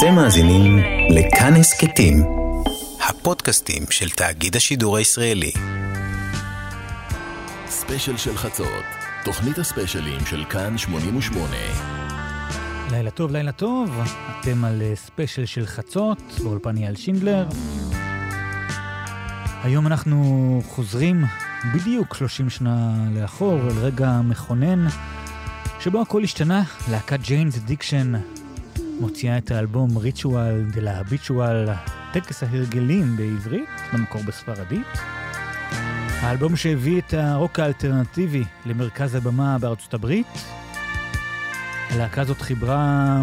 אתם מאזינים לכאן הסכתים, הפודקאסטים של תאגיד השידור הישראלי. ספיישל של חצות, תוכנית הספיישלים של כאן 88. לילה טוב, לילה טוב, אתם על אה, ספיישל של חצות, באולפן אייל שינדלר. היום אנחנו חוזרים בדיוק 30 שנה לאחור, אל רגע מכונן, שבו הכל השתנה, להקת Jane's Addiction מוציאה את האלבום Ritual de lo Habitual, טקס ההרגלים בעברית, במקור בספרדית. האלבום שהביא את הרוק האלטרנטיבי למרכז הבמה בארצות הברית. הלהקה הזאת חיברה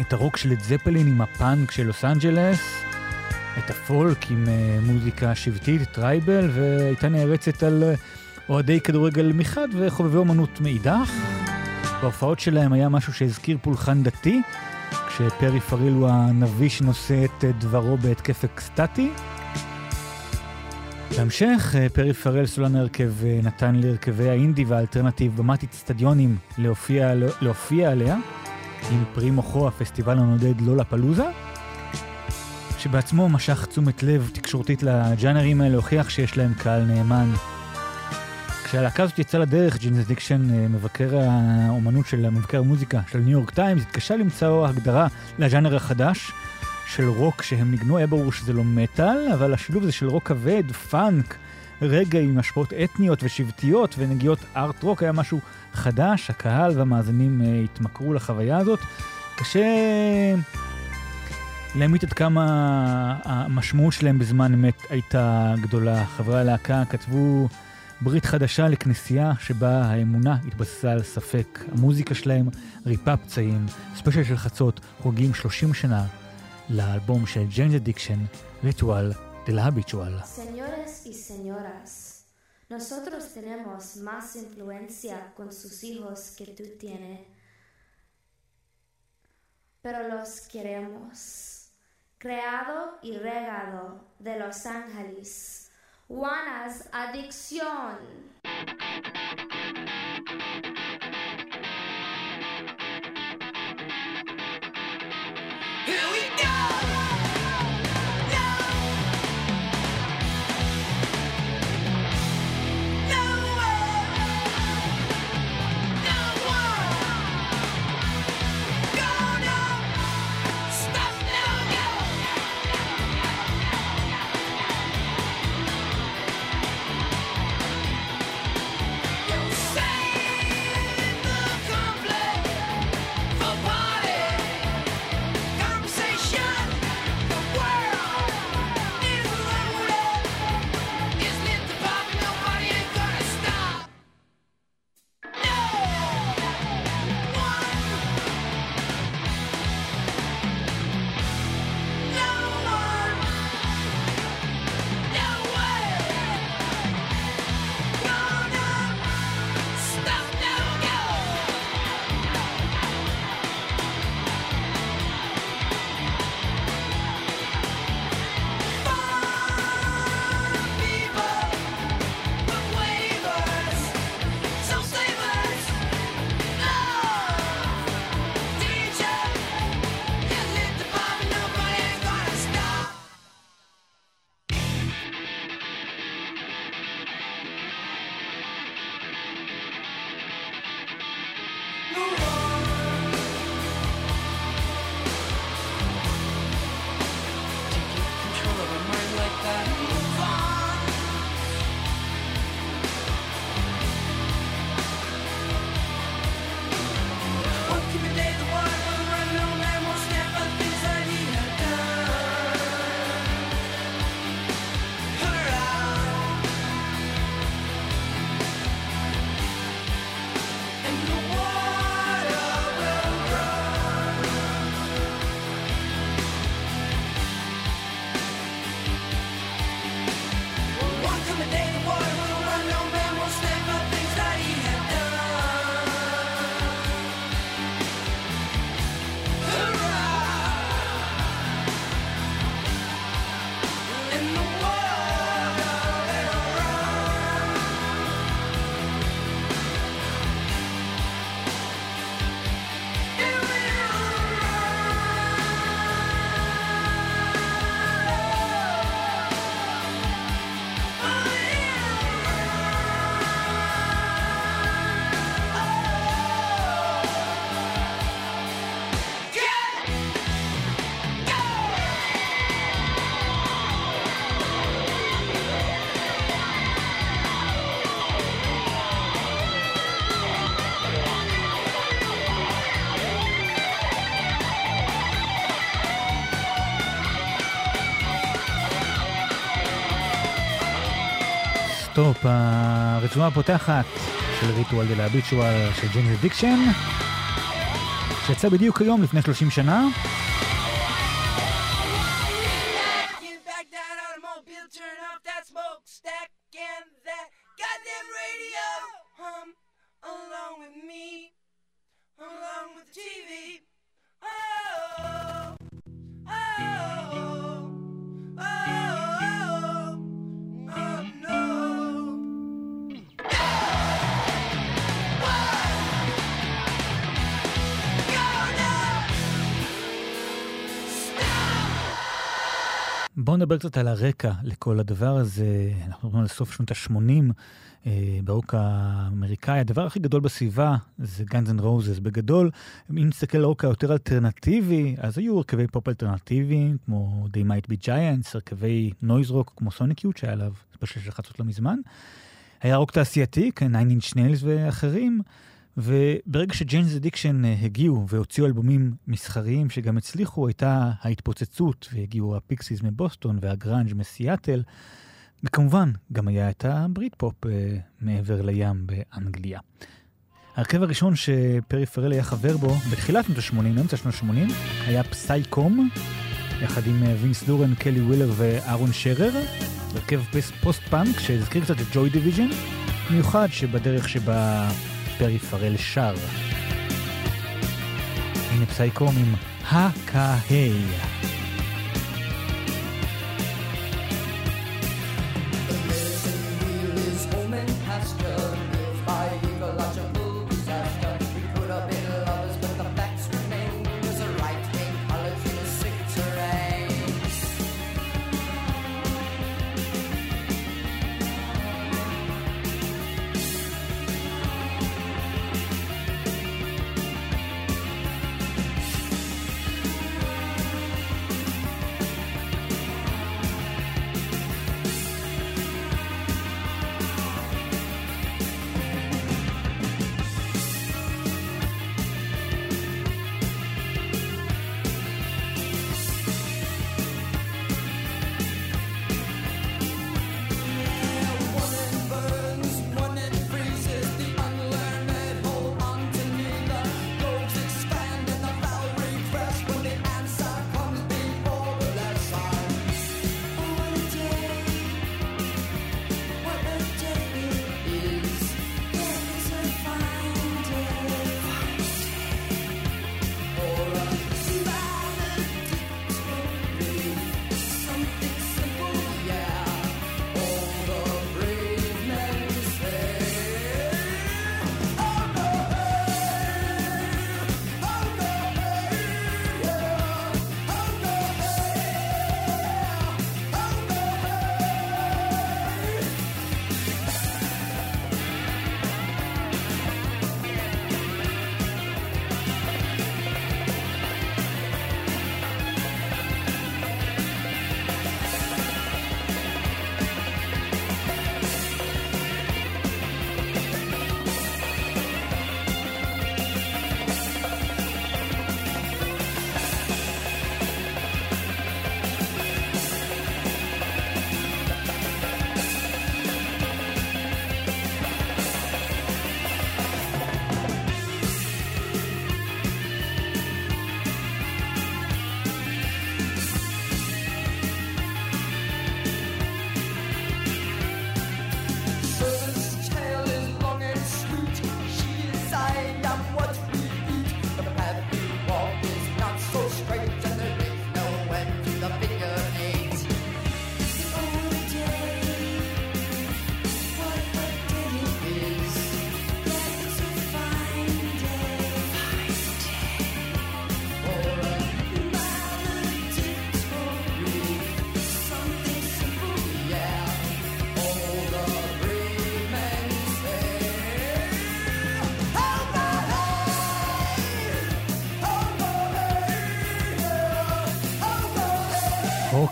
את הרוק של לד זפלין עם הפאנק של לוס אנג'לס, את הפולק עם אה, מוזיקה שבטית, tribal, והייתה נערצת על אה, אוהדי כדורגל מחד וחובבי אומנות מאידך. בהופעות שלהם היה משהו שהזכיר פולחן דתי, כשפרי פריל הוא הנביא שנושא את uh, דברו בהתקף אקסטטי. בהמשך, פרי פרל סולן ההרכב נתן להרכבי האינדי והאלטרנטיב במת אצטדיונים להופיע, להופיע עליה, עם פרי מוחו הפסטיבל הנודד לולה פלוזה. שבעצמו משך תשומת לב תקשורתית לג'אנרים האלה, הוכיח שיש להם קהל נאמן. כשהלהקה הזאת יצאה לדרך, Jane's Addiction, אה, מבקר האומנות של מבקר המוזיקה של ניו יורק טיימס, התקשה למצוא הגדרה לג'אנר החדש של רוק שהם ניגנו, היה ברור שזה לא מטאל, אבל השילוב הזה של רוק כבד, פאנק, רגאיי עם השפעות אתניות ושבטיות ונגיעות ארט רוק היה משהו חדש, הקהל והמאזינים אה, התמכרו לחוויה הזאת. קשה להאמין עד כמה המשמעות שלהם בזמן אמת הייתה גדולה. חברי הלהקה כתבו ברית חדשה לכנסייה שבה האמונה התבססה על ספק. המוזיקה שלהם ריפה פצעים, ספיישל של חצות, חוגגים 30 שנה לאלבום של Jane's Addiction, Ritual de lo Habitual. Nosotros tenemos más influencia con sus hijos que tú tienes, pero los queremos. creado y regado de Los Ángeles. Juana's addiction. Here we go! Bye. Stop, הרצועה הפותחת של Ritual de lo Habitual של Jane's Addiction, שיצא בדיוק היום לפני 30 שנה. נדבר קצת על הרקע לכל הדבר הזה. אנחנו מדברים על סוף שנות ה-80, אה, ברוק האמריקאי. הדבר הכי גדול בסביבה זה Guns N' Roses. בגדול, אם נסתכל על הרוק היותר אלטרנטיבי, אז היו הרכבי פופ אלטרנטיביים, כמו They Might Be Giants, הרכבי noise rock, כמו Sonic Youth, שהיה עליו ספיישל של חצות לא מזמן. היה רוק תעשייתי, כן, Nine Inch Nails ואחרים. וברגע ש Jane's Addiction אה, הגיעו והוציאו אלבומים מסחריים שגם הצליחו, הייתה ההתפוצצות, והגיעו הפיקסיס מבוסטון והגראנג' מסיאטל, וכמובן, גם היה את הבריטפופ אה, מעבר לים באנגליה. ההרכב הראשון שפרי פרל היה חבר בו בתחילת שנות ה-80, אמצע שנות ה-80, היה Psi Com, יחד עם אה, וינס דורן, קלי ווילר ואהרון שרר, הרכב פוסט-פאנק שהזכיר קצת את ג'וי דיוויז'ן, במיוחד בדרך שבה פרי פרל שר. הנה Psi Com עם Ho Ka Hey.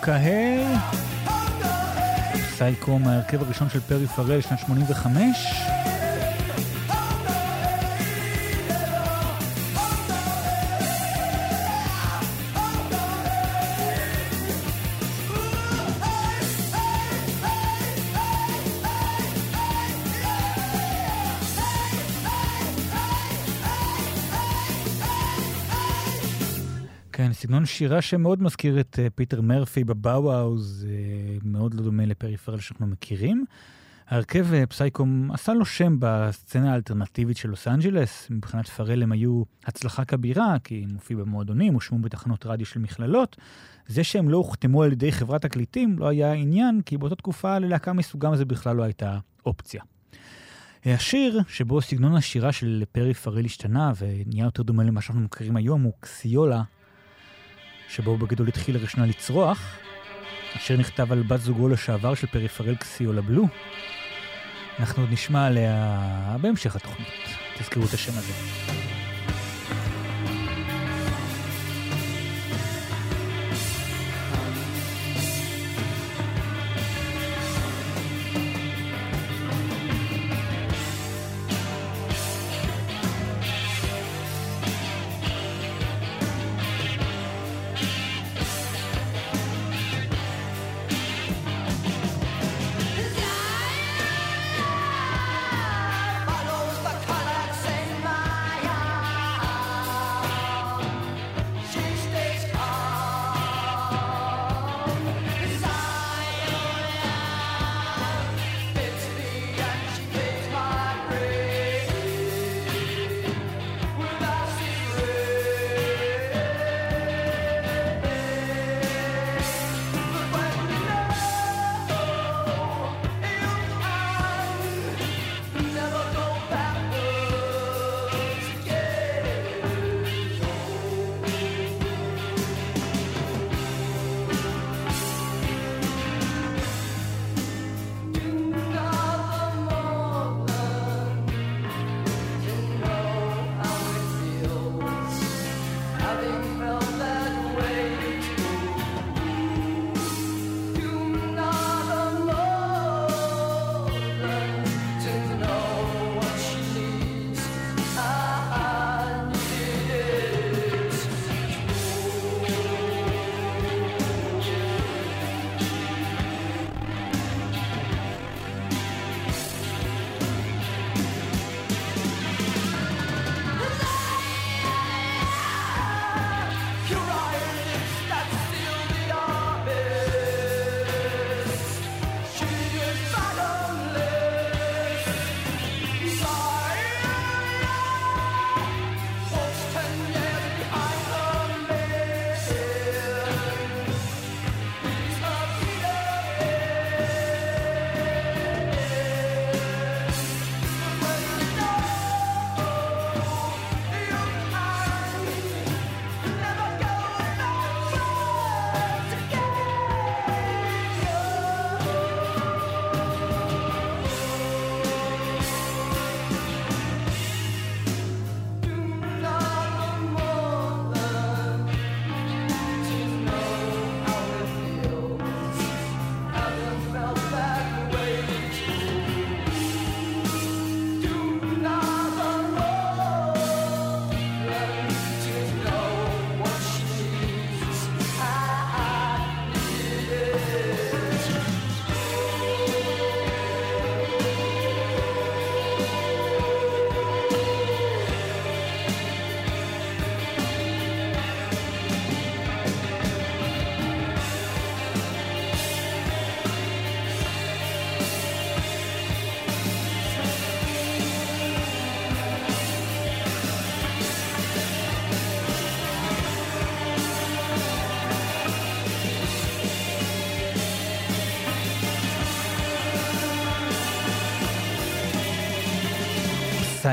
קהל. סייקום, ההרכב הראשון של פרי פרל, שנת 85. שירה שמאוד מזכיר את אה, פיטר מרפי בבאוהאוס, אה, מאוד לא דומה לפרי פרל שאנחנו מכירים. ההרכב אה, Psi Com עשה לו שם בסצנה האלטרנטיבית של לוס אנג'לס. מבחינת פרל הם היו הצלחה כבירה, כי הם הופיעו במועדונים, הושמעו בתחנות רדיו של מכללות. זה שהם לא הוחתמו על ידי חברת תקליטים לא היה עניין, כי באותה תקופה ללהקה מסוגם זה בכלל לא הייתה אופציה. השיר, שבו סגנון השירה של פרי פרל השתנה ונהיה יותר דומה למה שאנחנו מכירים היום, הוא Xiola, שבו הוא בגדול התחיל לראשונה לצרוח. השיר נכתב על בת זוגו לשעבר של פרי פרל קסיולה בלו. אנחנו עוד נשמע עליה בהמשך התוכנית. תזכרו את השם הזה.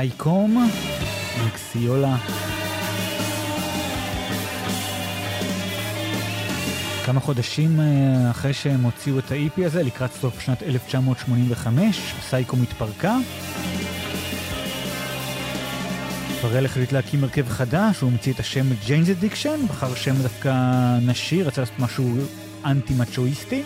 Psi Com, Xiola. כמה חודשים אה, אחרי שהם הוציאו את ה-EP הזה, לקראת סוף שנת 1985, Psi Com התפרקה. פרל החליט להקים הרכב חדש, הוא המציא את השם Jane's Addiction, בחר שם דווקא נשי, רצה לעשות משהו אנטי-מצ'ואיסטי.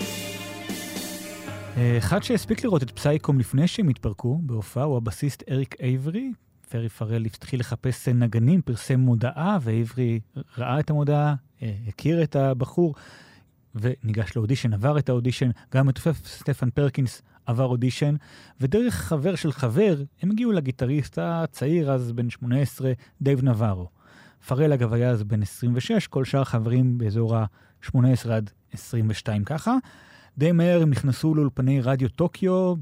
אחד שהספיק לראות את Psi Com לפני שהם התפרקו בהופעה הוא הבסיסט אריק אייברי. פרי פרל התחיל לחפש נגנים, פרסם מודעה, ואייברי ראה את המודעה, אה, הכיר את הבחור, וניגש לאודישן, עבר את האודישן. גם מתופף סטפן פרקינס עבר אודישן, ודרך חבר של חבר, הם הגיעו לגיטריסט הצעיר, אז בן 18, דייב נברו. פרל אגב היה אז בן 26, כל שאר החברים באזור ה-18 עד 22 ככה. די מהר הם נכנסו לאולפני רדיו טוקיו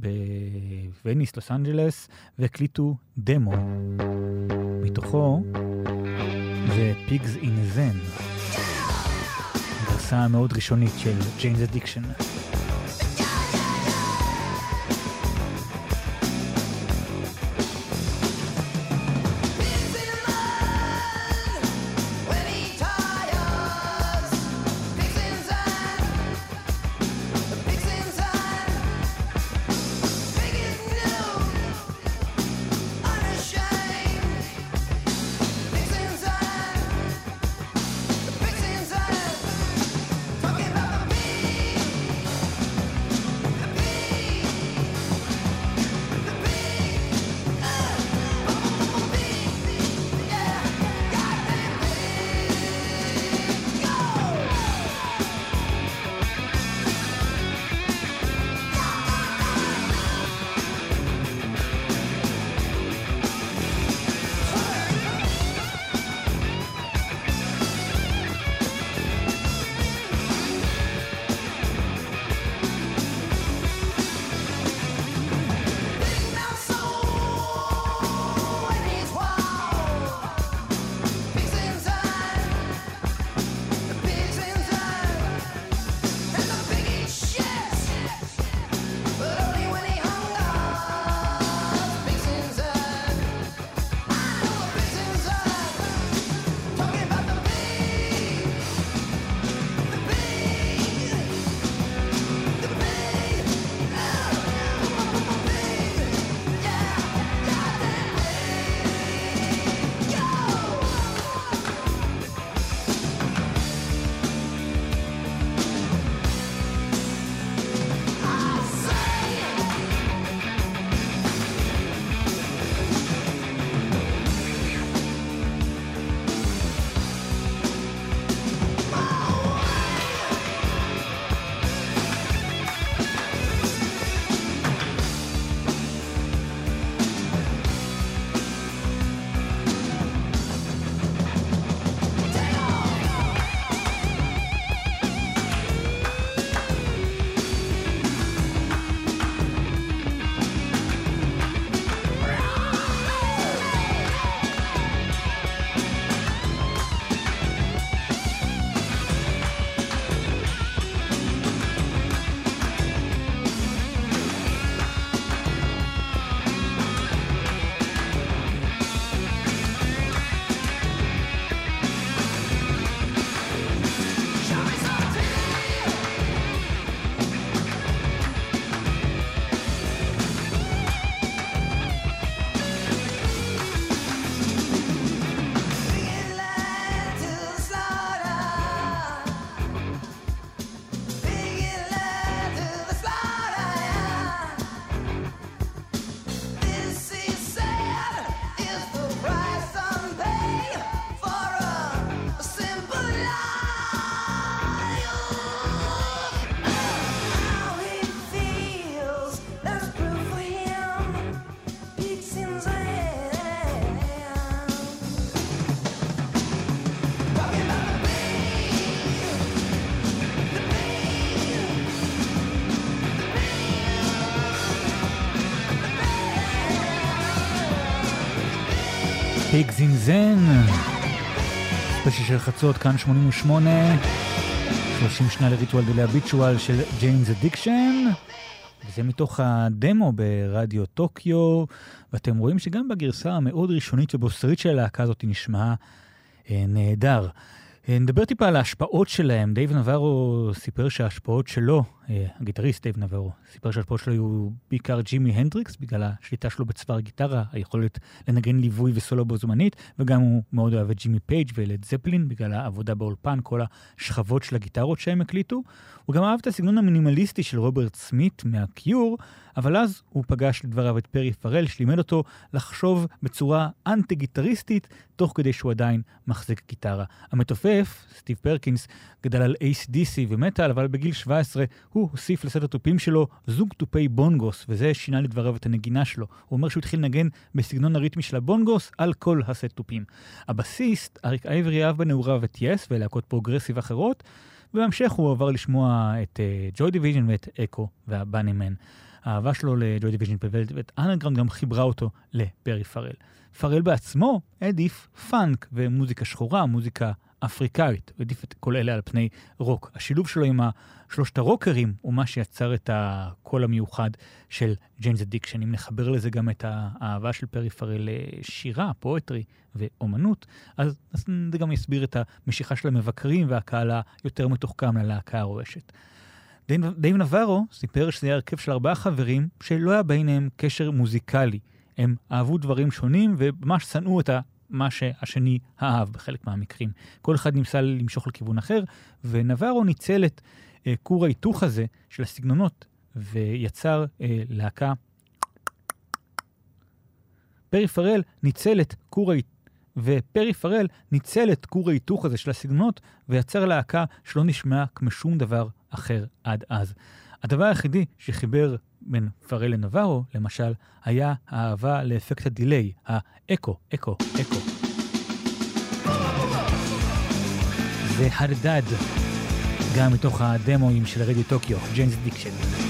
בווניס, לוס אנג'לס, והקליטו דמו. מתוכו זה Pigs in Zen, גרסה מאוד ראשונית של Jane's Addiction. Pigs in Zen, ספיישל של חצות, כאן 88, 30 שנה ל Ritual de lo Habitual של Jane's Addiction, וזה מתוך הדמו ברדיו טוקיו, ואתם רואים שגם בגרסה המאוד ראשונית ובוסרית של הלהקה הזאת נשמעה אה, נהדר. אה, נדבר טיפה על ההשפעות שלהם. דייב נברו סיפר שההשפעות שלו, הגיטריסט דייב נברו, סיפר שההשפעות שלו היו בעיקר ג'ימי הנדריקס, בגלל השליטה שלו בצוואר גיטרה, היכולת לנגן ליווי וסולו בו זמנית, וגם הוא מאוד אוהב את ג'ימי פייג' ו Led Zeppelin, בגלל העבודה באולפן, כל השכבות של הגיטרות שהם הקליטו. הוא גם אהב את הסגנון המינימליסטי של רוברט סמית מהקיור, אבל אז הוא פגש לדבריו את פרי פרל, שלימד אותו לחשוב בצורה אנטי-גיטריסטית, תוך כדי שהוא עדיין מחזיק גיטרה. המתופף, סטיב פרקינס, גדל על AC/DC ומטאל, אבל בגיל 17 הוא הוסיף לסט התופים שלו זוג תופי בונגוס, וזה שינה לדבריו את הנגינה שלו. הוא אומר שהוא התחיל לנגן בסגנון הריתמי של הבונגוס על כל הסט תופים. הבסיסט, אריק אייברי אהב בנעוריו את Yes ולהקות פרוגרסיב אחרות, ובהמשך הוא עבר לשמוע את Joy uh, Division ואת Echo and the Bunnymen. האהבה שלו לג'וי דיוויז'ן ואת אנרגראונד גם חיברה אותו לפרי פרל. פרל בעצמו העדיף פאנק ומוזיקה שחורה, מוזיקה אפריקאית, הוא העדיף את כל אלה על פני רוק. השילוב שלו עם שלושת הרוקרים הוא מה שיצר את הקול המיוחד של Jane's Addiction. אם נחבר לזה גם את האהבה של פרי פרל לשירה, poetry ואומנות, אז, אז זה גם יסביר את המשיכה של המבקרים והקהל היותר מתוחכם ללהקה הרועשת. דייב נברו סיפר שזה היה הרכב של ארבעה חברים שלא היה ביניהם קשר מוזיקלי. הם אהבו דברים שונים וממש שנאו את מה שהשני אהב בחלק מהמקרים. כל אחד ניסה למשוך לכיוון אחר, ונברו ניצל את אה, כור ההיתוך הזה של הסגנונות ויצר אה, להקה. פרי פרל ניצל את כור ההיתוך ופרי פרל ניצל את כור ההיתוך הזה של הסגנונות ויצר להקה שלא נשמעה כמו שום דבר אחר עד אז. הדבר היחידי שחיבר בין פרל לנברו, למשל, היה האהבה לאפקט הדיליי, האקו, אקו, אקו. זה Had a Dad, גם מתוך הדמואים של רדיו טוקיו, Jane's Addiction.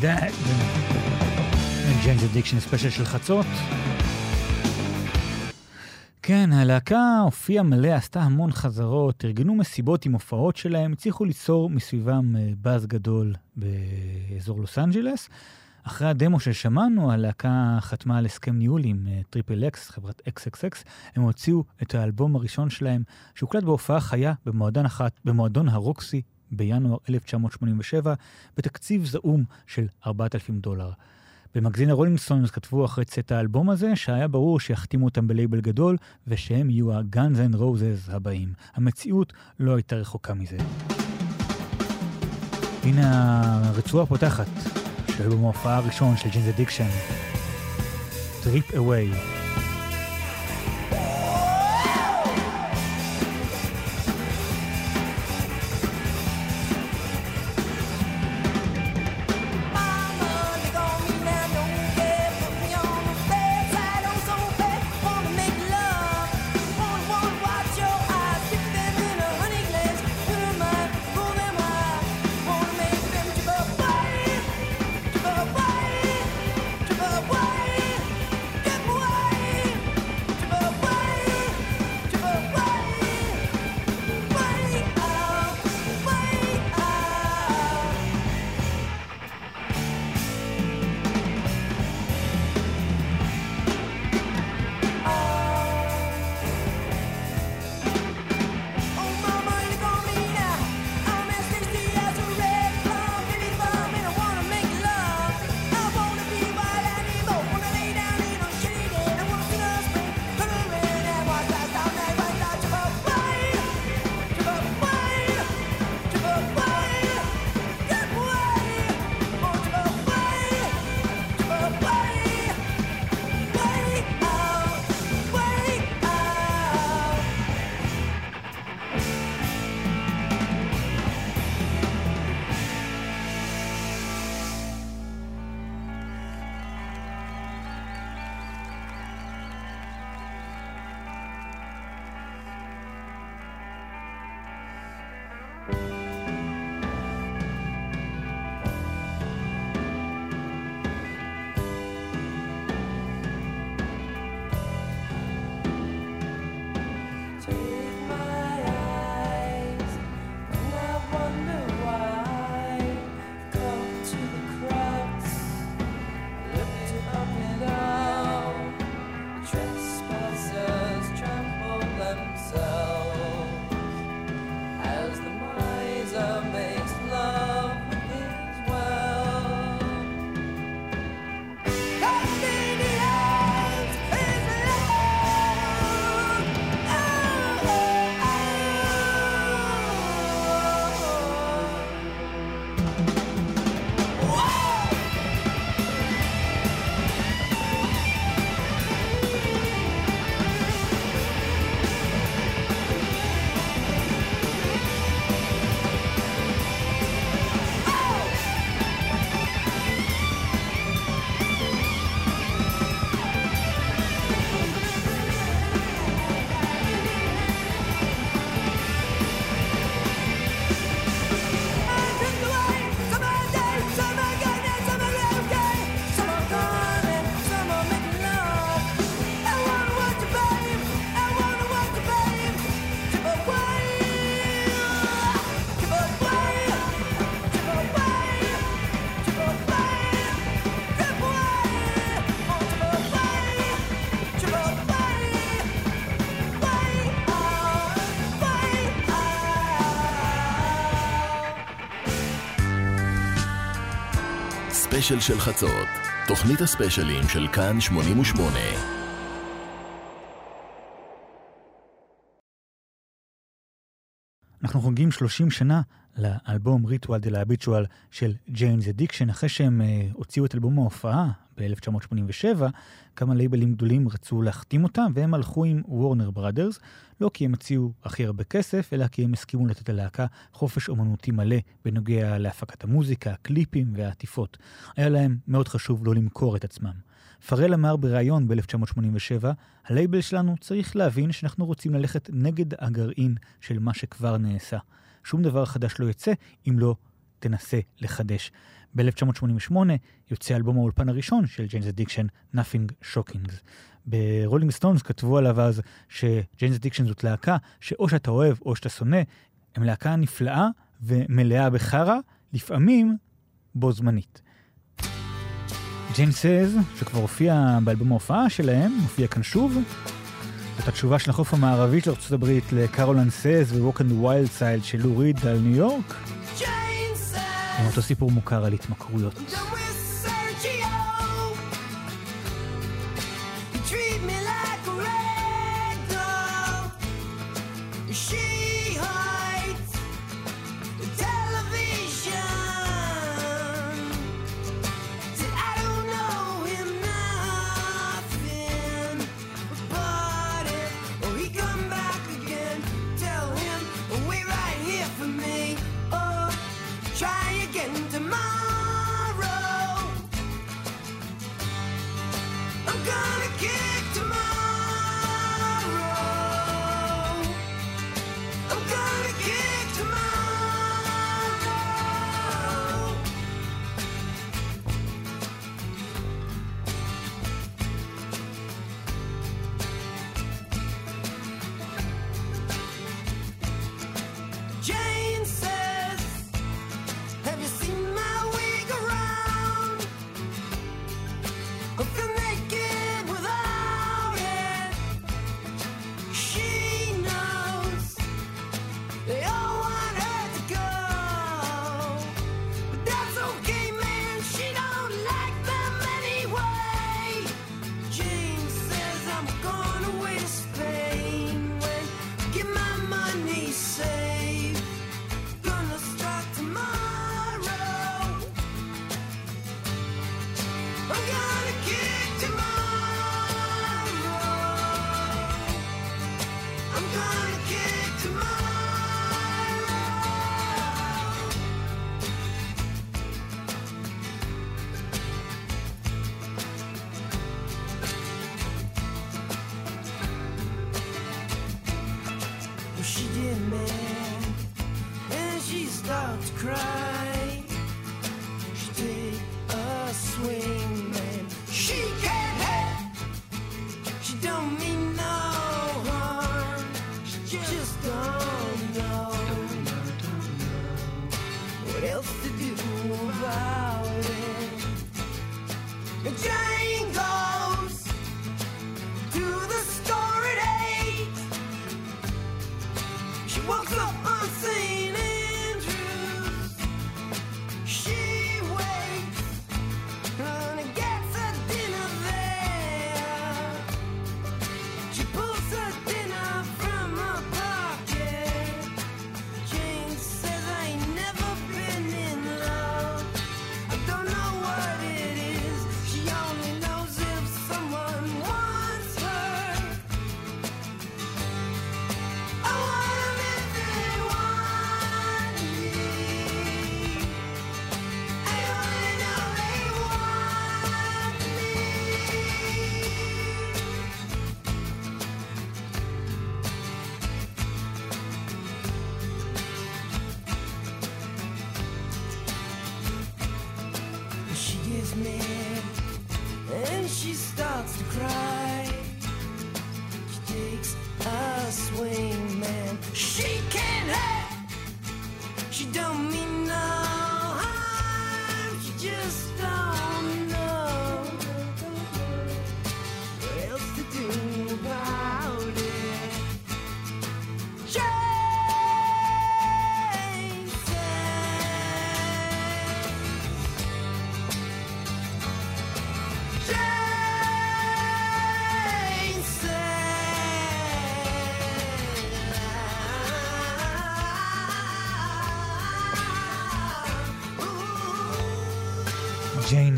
Had a Dad. Addiction ספיישל של חצות. כן, הלהקה הופיעה מלא, עשתה המון חזרות, ארגנו מסיבות עם הופעות שלהם, הצליחו ליצור מסביבם אה, באז גדול באזור לוס אנג'לס. אחרי הדמו ששמענו, הלהקה חתמה על הסכם ניהול עם Triple uh, X, חברת XXX. הם הוציאו את האלבום הראשון שלהם, שהוקלט בהופעה חיה במועדון, אחת, במועדון הרוקסי בינואר 1987, בתקציב זעום של 4,000 דולר. במגזין הרולינג סטונס כתבו אחרי צאת האלבום הזה, שהיה ברור שיחתימו אותם בלייבל גדול, ושהם יהיו ה- Guns N' Roses הבאים. המציאות לא הייתה רחוקה מזה. הנה הרצועה הפותחת של אלבום ההופעה הראשון של Jane's Addiction, Trip Away. הספיישל של חצות, תוכנית הספיישלים של כאן 88. אנחנו חוגגים 30 שנה לאלבום Ritual de lo Habitual של Jane's Addiction, אחרי שהם uh, הוציאו את אלבום ההופעה ב-1987, כמה לייבלים גדולים רצו להחתים אותם, והם הלכו עם Warner Brothers, לא כי הם הציעו הכי הרבה כסף, אלא כי הם הסכימו לתת ללהקה חופש אומנותי מלא בנוגע להפקת המוזיקה, הקליפים והעטיפות. היה להם מאוד חשוב לא למכור את עצמם. פרל אמר בריאיון ב-1987, הלייבל שלנו צריך להבין שאנחנו רוצים ללכת נגד הגרעין של מה שכבר נעשה. שום דבר חדש לא יצא אם לא תנסה לחדש. ב-1988 יוצא אלבום האולפן הראשון של Jane's Addiction, Nothing's Shocking. ברולינג סטונס כתבו עליו אז ש Jane's Addiction זאת להקה שאו שאתה אוהב או שאתה שונא, הם להקה נפלאה ומלאה בחרא, לפעמים בו זמנית. Jane Says, שכבר הופיע באלבום ההופעה שלהם, מופיע כאן שוב. זאת התשובה של החוף המערבי של הברית ל Caroline Says ו- Walk on the Wild Side של לו ריד על ניו יורק. עם אותו סיפור מוכר על התמכרויות.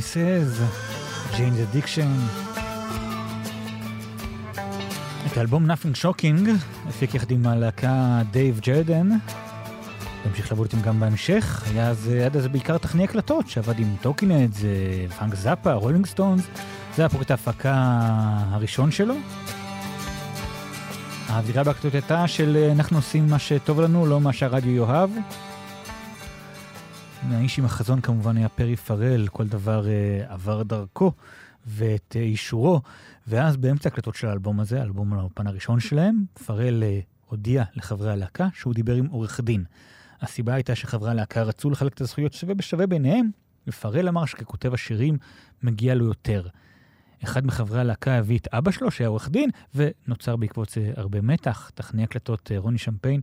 Says, Jane's Addiction. את האלבום Nothing's Shocking הפיק יחד עם הלהקה דייב ג'רדן. והמשיך לעבוד איתם גם בהמשך. היה אז, עד אז בעיקר טכני הקלטות שעבד עם Talking Heads, פרנק זאפה, רולינג סטונס. זה היה פרויקט ההפקה הראשון שלו. האווירה בהקלטות הייתה של אנחנו עושים מה שטוב לנו, לא מה שהרדיו יאהב. האיש עם החזון כמובן היה פרי פרל, כל דבר uh, עבר דרכו ואת uh, אישורו, ואז באמצע הקלטות של האלבום הזה, האלבום האופן הראשון שלהם, פרל uh, הודיע לחברי הלהקה שהוא דיבר עם עורך דין. הסיבה הייתה שחברי הלהקה רצו לחלק את הזכויות שווה בשווה ביניהם, ופרל אמר שככותב השירים מגיע לו יותר. אחד מחברי הלהקה הביא את אבא שלו, שהיה עורך דין, ונוצר בעקבות זה הרבה מתח. טכנאי הקלטות רוני שמפיין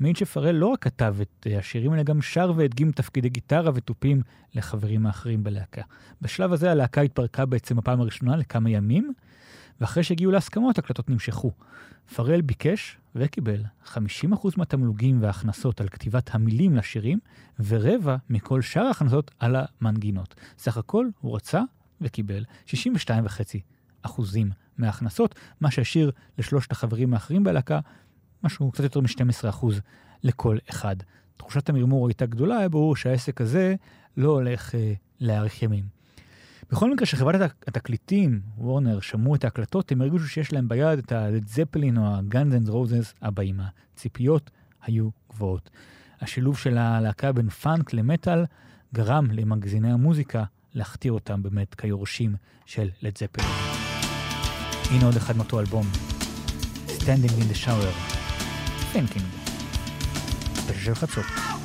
מעיד שפרל לא רק כתב את אה, השירים, אלא גם שר והדגים תפקידי גיטרה ותופים לחברים האחרים בלהקה. בשלב הזה הלהקה התפרקה בעצם בפעם הראשונה לכמה ימים, ואחרי שהגיעו להסכמות, הקלטות נמשכו. פרל ביקש וקיבל 50% מהתמלוגים וההכנסות על כתיבת המילים לשירים, ורבע מכל שאר ההכנסות על המנגינות. סך הכל הוא רצה וקיבל 62.5% מההכנסות, מה שהשאיר לשלושת החברים האחרים בלהקה משהו קצת יותר מ-12% לכל אחד. תחושת המרמור הייתה גדולה, היה ברור שהעסק הזה לא הולך אה, להאריך ימים. בכל מקרה, כשחברת התקליטים, וורנר, שמעו את ההקלטות, הם הרגישו שיש להם ביד את ה-Led Zeppelin או ה-Guns and Roses הבאים. הציפיות היו גבוהות. השילוב של הלהקה בין פאנק למטאל גרם למגזיני המוזיקה להכתיר אותם באמת כיורשים של לד זפלין. הנה עוד אחד מאותו אלבום, Standing in the Shower. Thinking. בשל חצות.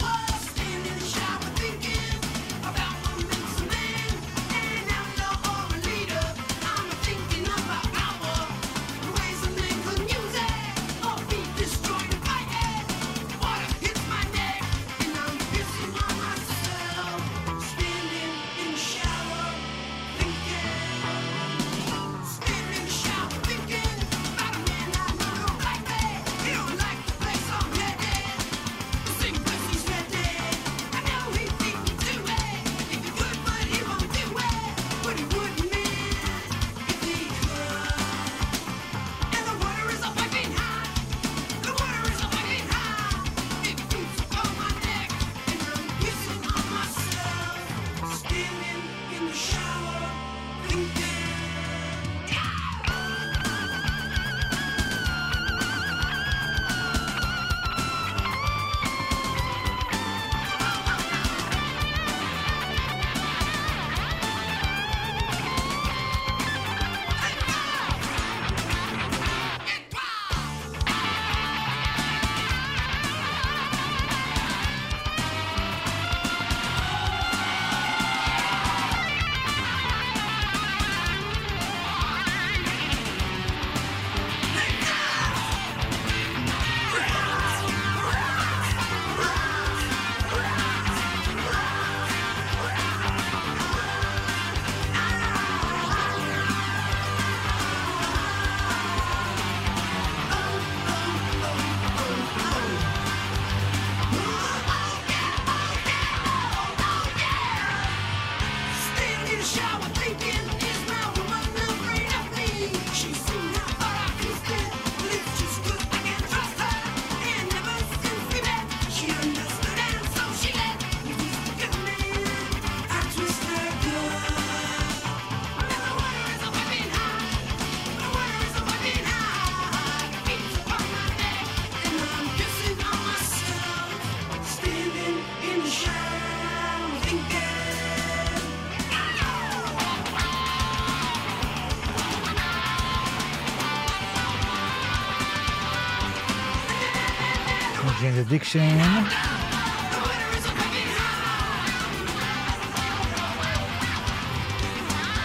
אדיקשן.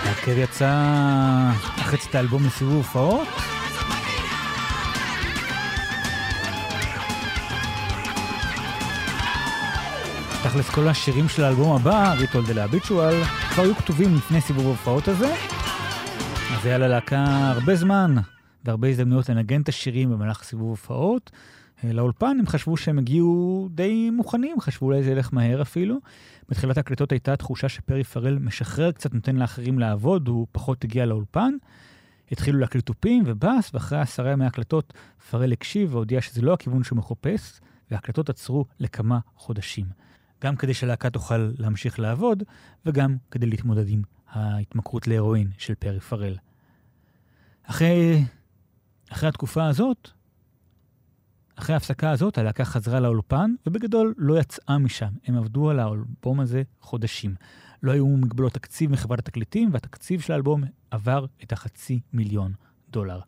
ההרכב יצא אחרי את האלבום לסיבוב הופעות. תכלס כל השירים של האלבום הבא, Ritual de lo Habitual, כבר היו כתובים לפני סיבוב ההופעות הזה. אז היה ללהקה הרבה זמן והרבה הזדמנויות לנגן את השירים במהלך סיבוב הופעות. אה, לאולפן, הם חשבו שהם הגיעו די מוכנים, חשבו אולי זה ילך מהר אפילו. בתחילת ההקלטות הייתה תחושה שפרי פרל משחרר קצת, נותן לאחרים לעבוד, הוא פחות הגיע לאולפן. התחילו להקליט תופים ובאס, ואחרי עשרה ימי הקלטות פרל הקשיב והודיע שזה לא הכיוון שהוא מחפש, וההקלטות עצרו לכמה חודשים. גם כדי שהלהקה תוכל להמשיך לעבוד, וגם כדי להתמודד עם ההתמכרות להרואין של פרי פרל. אחרי, אחרי התקופה הזאת, אחרי ההפסקה הזאת הלהקה חזרה לאולפן, ובגדול לא יצאה משם. הם עבדו על האלבום הזה חודשים. לא היו מגבלות תקציב מחברת התקליטים, והתקציב של האלבום עבר את החצי מיליון דולר.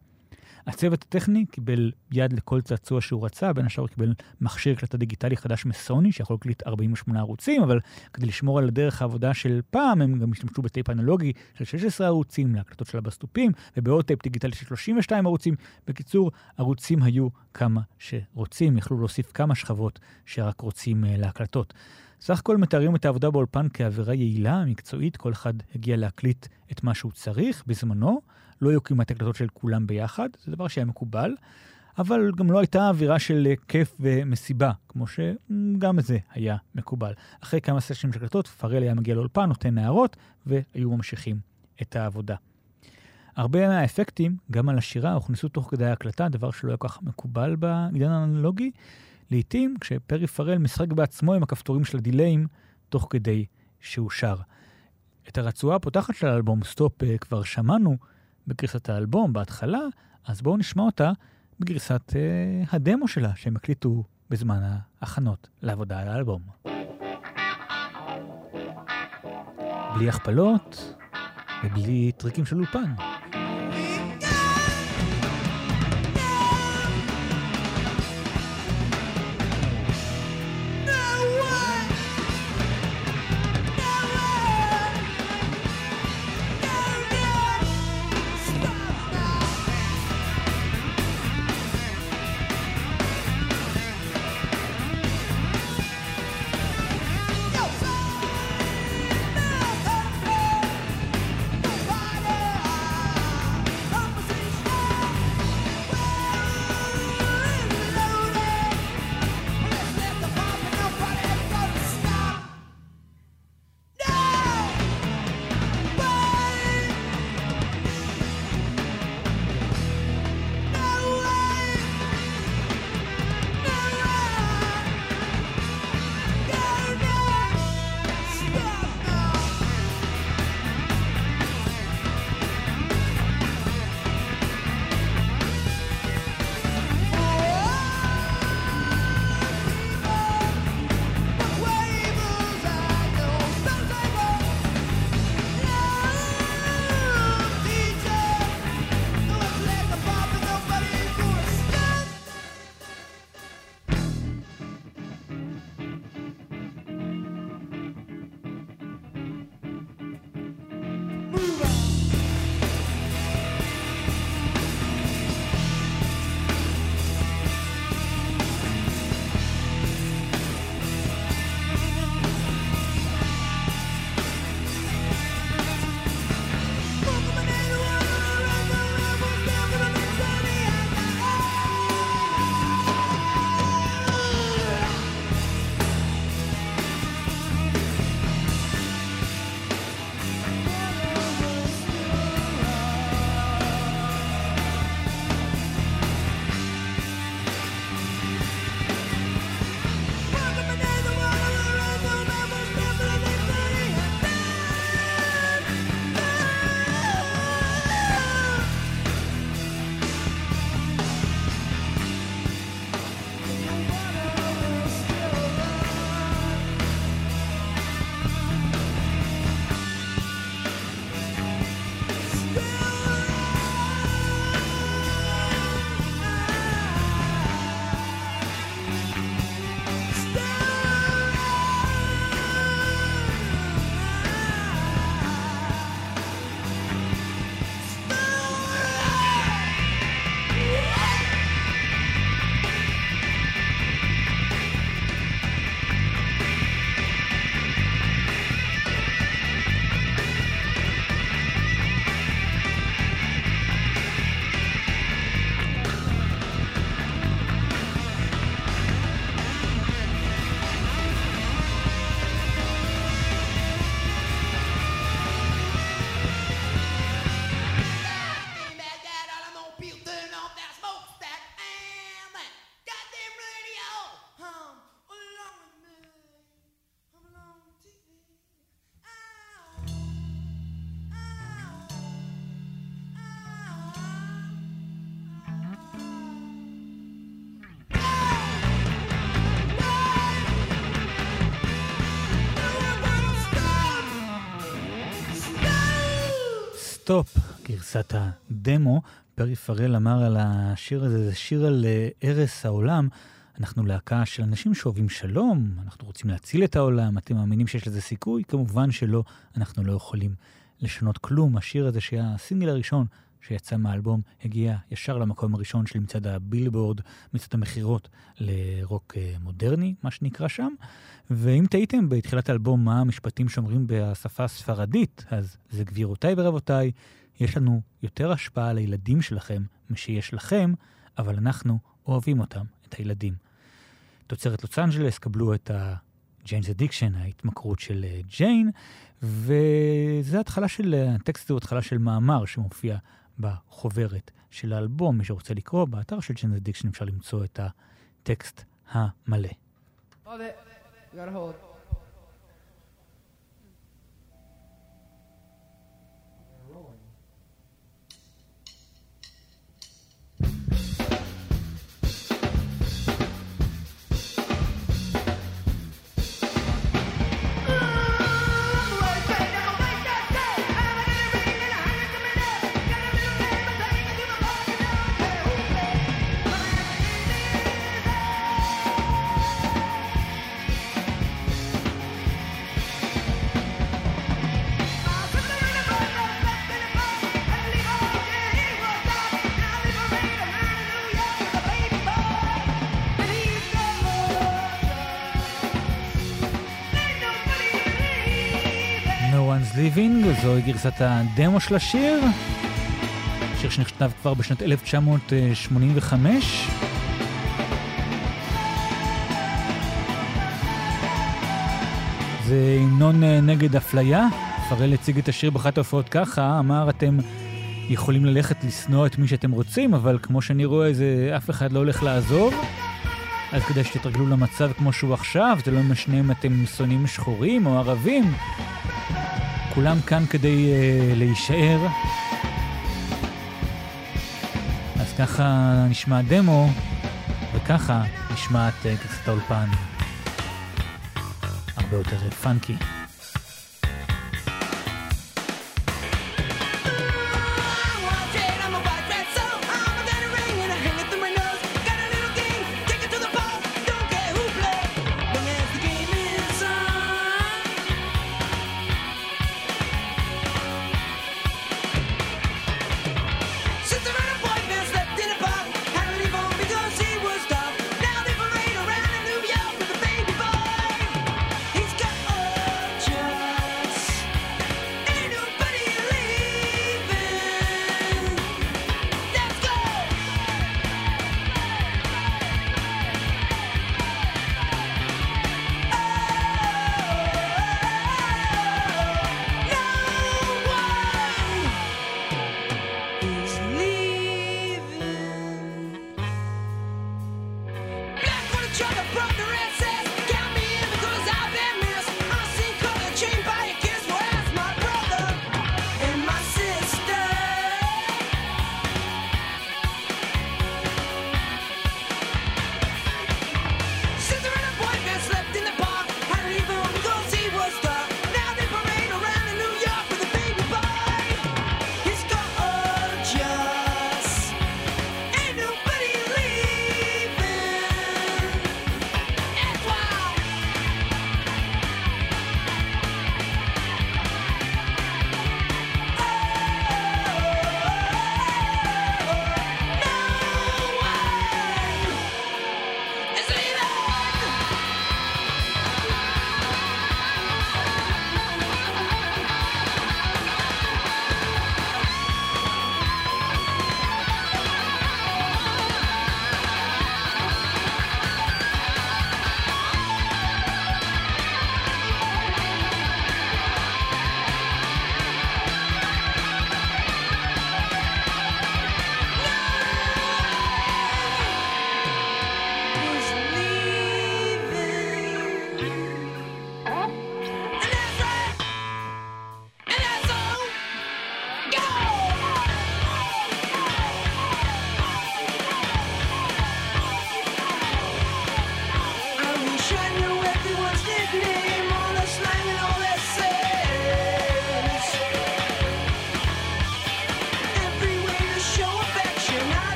הצוות הטכני קיבל יד לכל צעצוע שהוא רצה, בין השאר קיבל מכשיר הקלטה דיגיטלי חדש מסוני, שיכול להקליט 48 ערוצים, אבל כדי לשמור על דרך העבודה של פעם, הם גם השתמשו בטייפ אנלוגי של 16 ערוצים להקלטות של הבס תופים, ובעוד טייפ דיגיטלי של 32 ערוצים. בקיצור, ערוצים היו כמה שרוצים, יכלו להוסיף כמה שכבות שרק רוצים uh, להקלטות. סך הכל מתארים את העבודה באולפן כאווירה יעילה, מקצועית, כל אחד הגיע להקליט את מה שהוא צריך בזמנו. לא היו כמעט הקלטות של כולם ביחד, זה דבר שהיה מקובל, אבל גם לא הייתה אווירה של אה, כיף ומסיבה, כמו שגם זה היה מקובל. אחרי כמה סשנים של הקלטות, פרל היה מגיע לאולפן, נותן הערות, והיו ממשיכים את העבודה. הרבה מהאפקטים, גם על השירה, הוכנסו תוך כדי ההקלטה, דבר שלא היה כל כך מקובל בעידן האנלוגי. לעתים, כשפרי פרל משחק בעצמו עם הכפתורים של הדיליים, תוך כדי שהוא שר. את הרצועה הפותחת של האלבום Stop אה, כבר שמענו, בגרסת האלבום בהתחלה, אז בואו נשמע אותה בגרסת אה, הדמו שלה, שהם הקליטו בזמן ההכנות לעבודה על האלבום. בלי הכפלות ובלי טריקים של אולפן. גרסת הדמו. פרי פרל אמר על השיר הזה, זה שיר על אה, הרס העולם. אנחנו להקה של אנשים שאוהבים שלום, אנחנו רוצים להציל את העולם, אתם מאמינים שיש לזה סיכוי? כמובן שלא, אנחנו לא יכולים לשנות כלום. השיר הזה שהיה הסינגל הראשון שיצא מהאלבום, הגיע ישר למקום הראשון של מצעד הבילבורד, מצעד המכירות לרוק אה, מודרני, מה שנקרא שם. ואם תהיתם בתחילת האלבום מה המשפטים שאומרים בשפה הספרדית, אז זה גבירותיי ורבותיי, יש לנו יותר השפעה על הילדים שלכם משיש לכם, אבל אנחנו אוהבים אותם, את הילדים. תוצרת לוס אנג'לס, קבלו את ה-Jane's Addiction, ההתמכרות של אה, ג'יין, וזה התחלה של, אה, הטקסט הוא התחלה של מאמר שמופיע בחוברת של האלבום. מי שרוצה לקרוא, באתר של Jane's Addiction אפשר למצוא את הטקסט המלא. Hold Living, זוהי גרסת הדמו של השיר, שיר שנכתב כבר בשנת 1985. זה המנון אה, נגד אפליה. פרל הציג את השיר באחת ההופעות ככה, אמר אתם יכולים ללכת לשנוא את מי שאתם רוצים, אבל כמו שאני רואה זה אף אחד לא הולך לעזוב. אז כדאי שתתרגלו למצב כמו שהוא עכשיו, זה לא משנה אם אתם שונאים שחורים או ערבים. כולם כאן כדי uh, להישאר. אז ככה נשמע דמו, וככה נשמעת uh, גרסת האולפן. הרבה יותר פאנקי.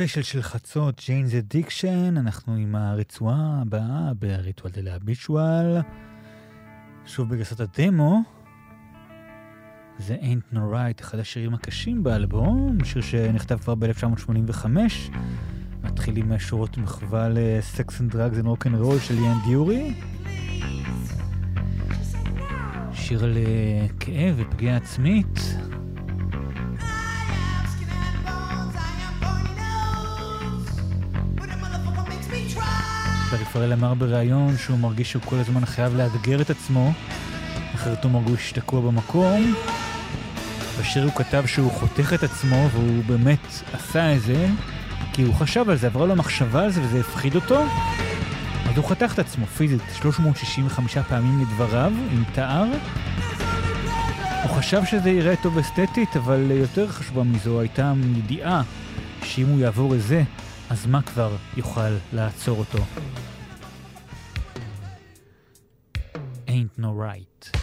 ספיישל של חצות, ג'יינס אדיקשן, אנחנו עם הרצועה הבאה ב Ritual de lo Habitual. שוב בגרסת הדמו. זה Ain't No Right, אחד השירים הקשים באלבום, שיר שנכתב כבר ב-1985. מתחיל עם שורות מחווה ל Sex and Drugs and Rock n' Roll של יאן דיורי. שיר על כאב ופגיעה עצמית. פריפרל אמר בריאיון שהוא מרגיש שהוא כל הזמן חייב לאתגר את עצמו, אחרת הוא מרגיש תקוע במקום. בשיר הוא כתב שהוא חותך את עצמו, והוא באמת עשה את זה, כי הוא חשב על זה, עברה לו מחשבה על זה וזה הפחיד אותו. אז הוא חתך את עצמו פיזית 365 פעמים לדבריו, עם תאר. הוא חשב שזה יראה טוב אסתטית, אבל יותר חשובה מזו הייתה ידיעה שאם הוא יעבור את זה, אז מה כבר יוכל לעצור אותו? Ain't no right.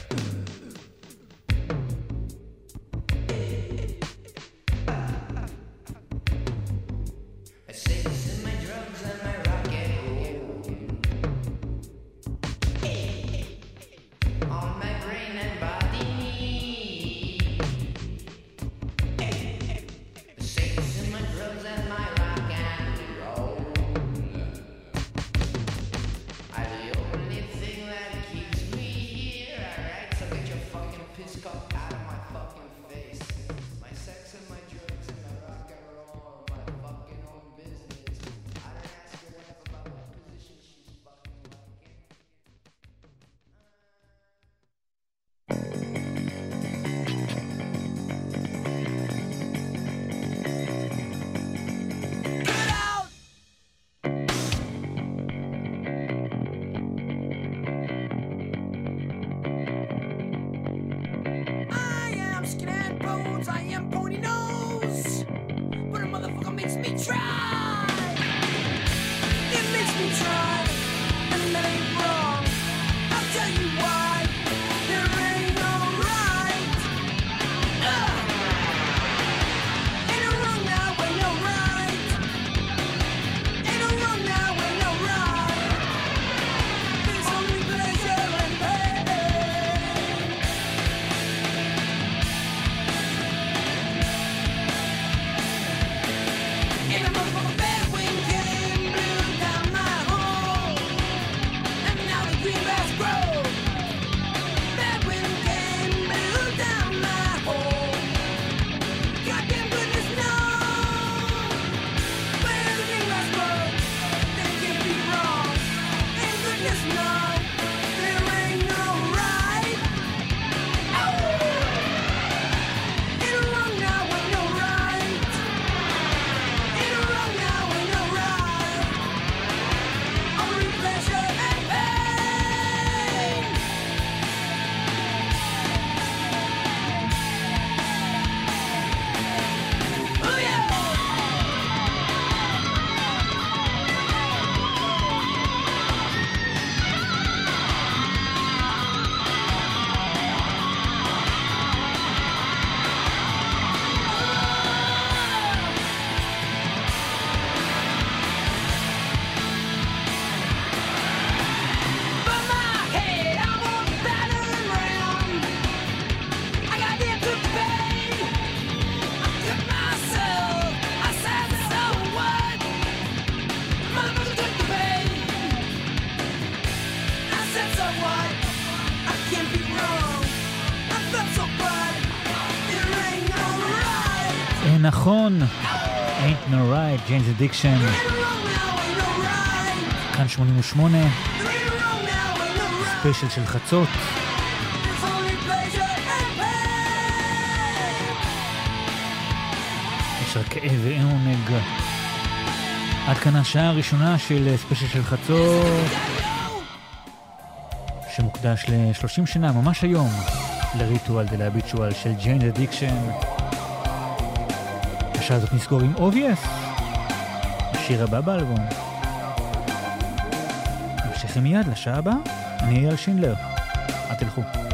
נכון, Ain't No Right, ג'יינס אדיקשן, כאן 88, ספיישל של חצות. יש רק כאב ואין עונג. עד כאן השעה הראשונה של ספיישל של חצות, שמוקדש ל-30 שנה, ממש היום, ל Ritual de lo Habitual של ג'יינס אדיקשן. השעה הזאת נסגור עם Obvious, השיר הבא באלבום. ממשיכים מיד לשעה הבאה, אני אייל שינדלר. אל תלכו.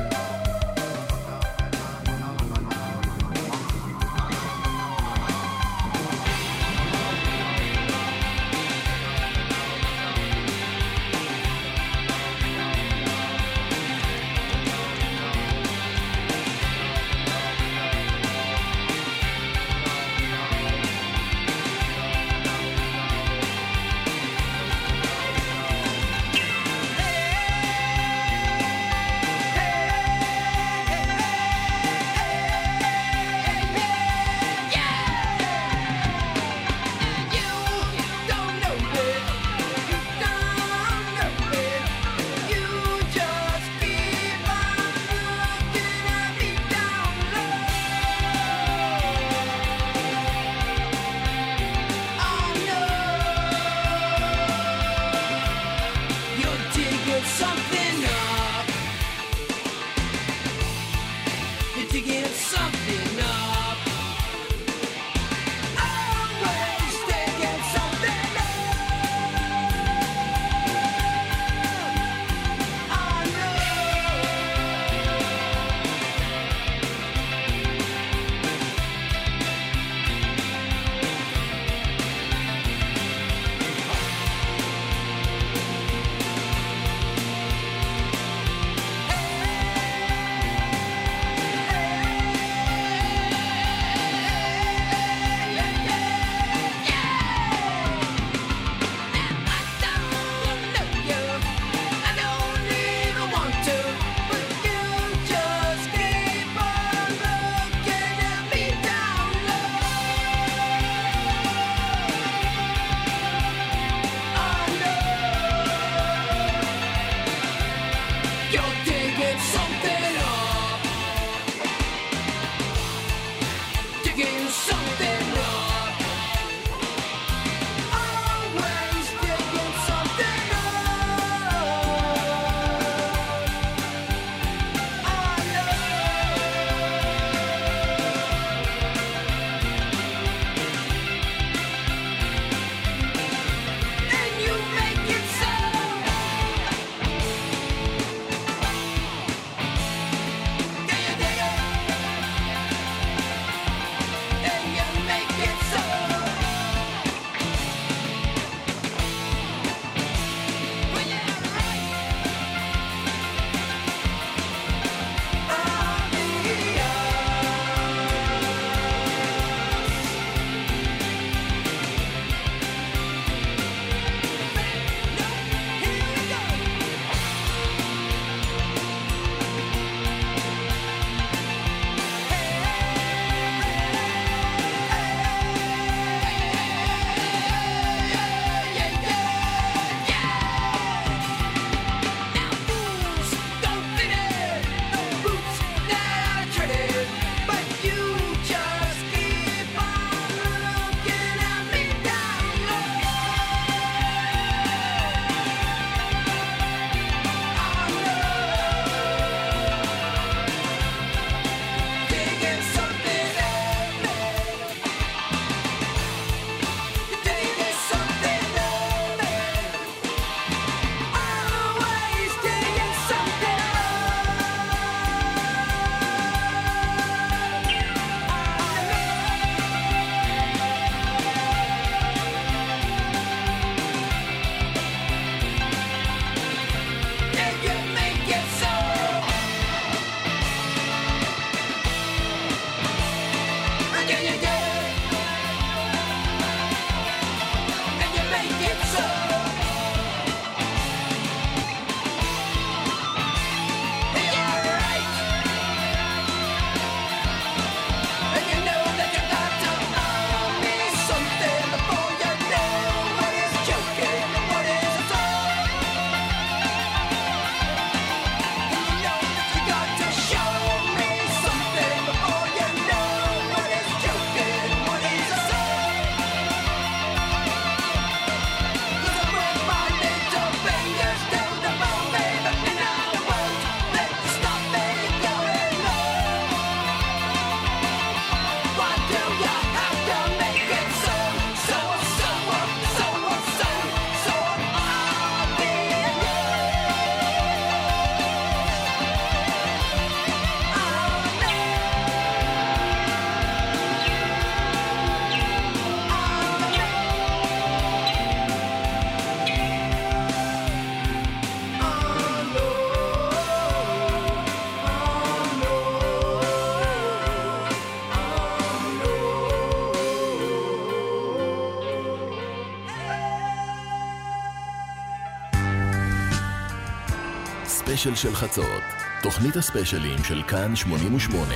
ספיישל של חצות, תוכנית הספיישלים של כאן 88.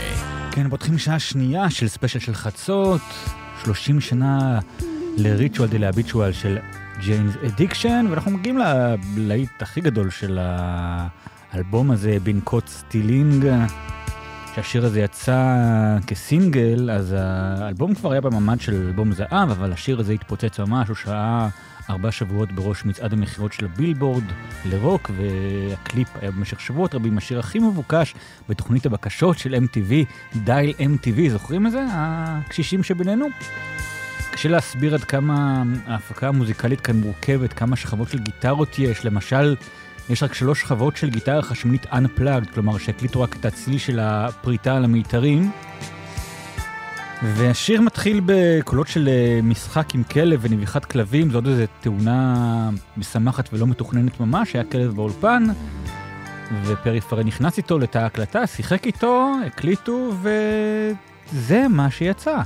כן, פותחים שעה שנייה של ספיישל של חצות, 30 שנה ל Ritual de lo Habitual של ג'יינס אדיקשן, ואנחנו מגיעים ללהיט הכי גדול של האלבום הזה, Been Caught Stealing. כשהשיר הזה יצא כסינגל, אז האלבום כבר היה במעמד של אלבום זהב, אבל השיר הזה התפוצץ ממש, הוא שעה ארבעה שבועות בראש מצעד המכירות של הבילבורד לרוק, והקליפ היה במשך שבועות רבים השיר הכי מבוקש בתוכנית הבקשות של MTV, דייל MTV, זוכרים את זה? הקשישים שבינינו? קשה להסביר עד כמה ההפקה המוזיקלית כאן מורכבת, כמה שכבות של גיטרות יש, למשל, יש רק שלוש שכבות של גיטרה חשמלית Unplugged, כלומר שהקליטו רק את הצליל של הפריטה על המיתרים. והשיר מתחיל בקולות של אה, משחק עם כלב ונביחת כלבים, זו עוד איזו תאונה משמחת ולא מתוכננת ממש, היה כלב באולפן, ופרי פרי נכנס איתו לתא ההקלטה, שיחק איתו, הקליטו, וזה מה שיצא.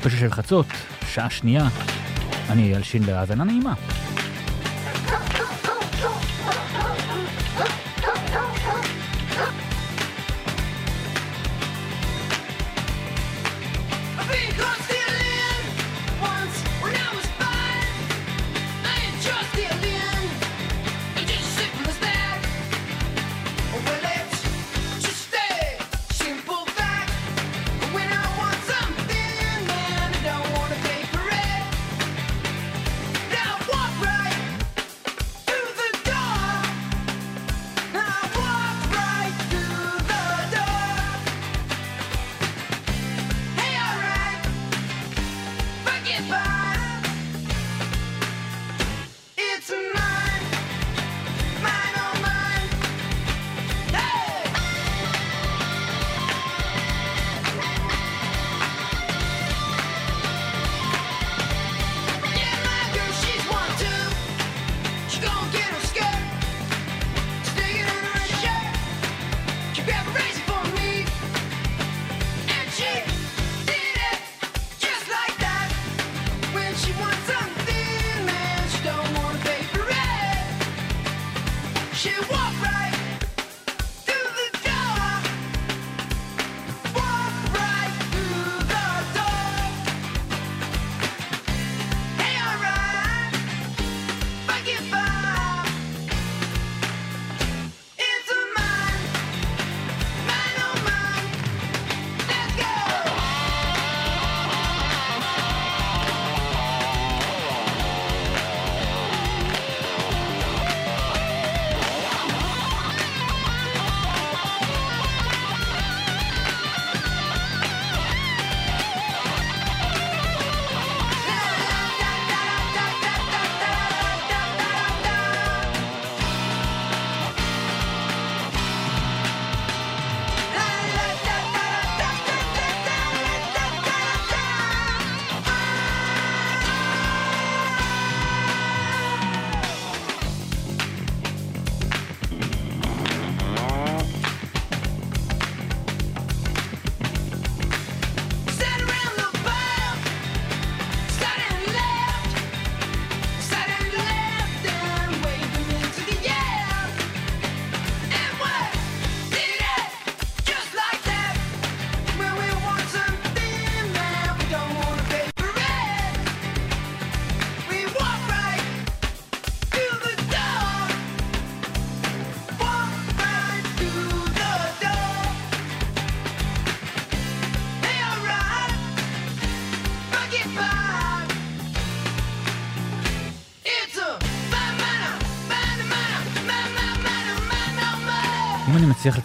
ספיישל של חצות, שעה שנייה. אני אייל שינדלר, האזנה נעימה.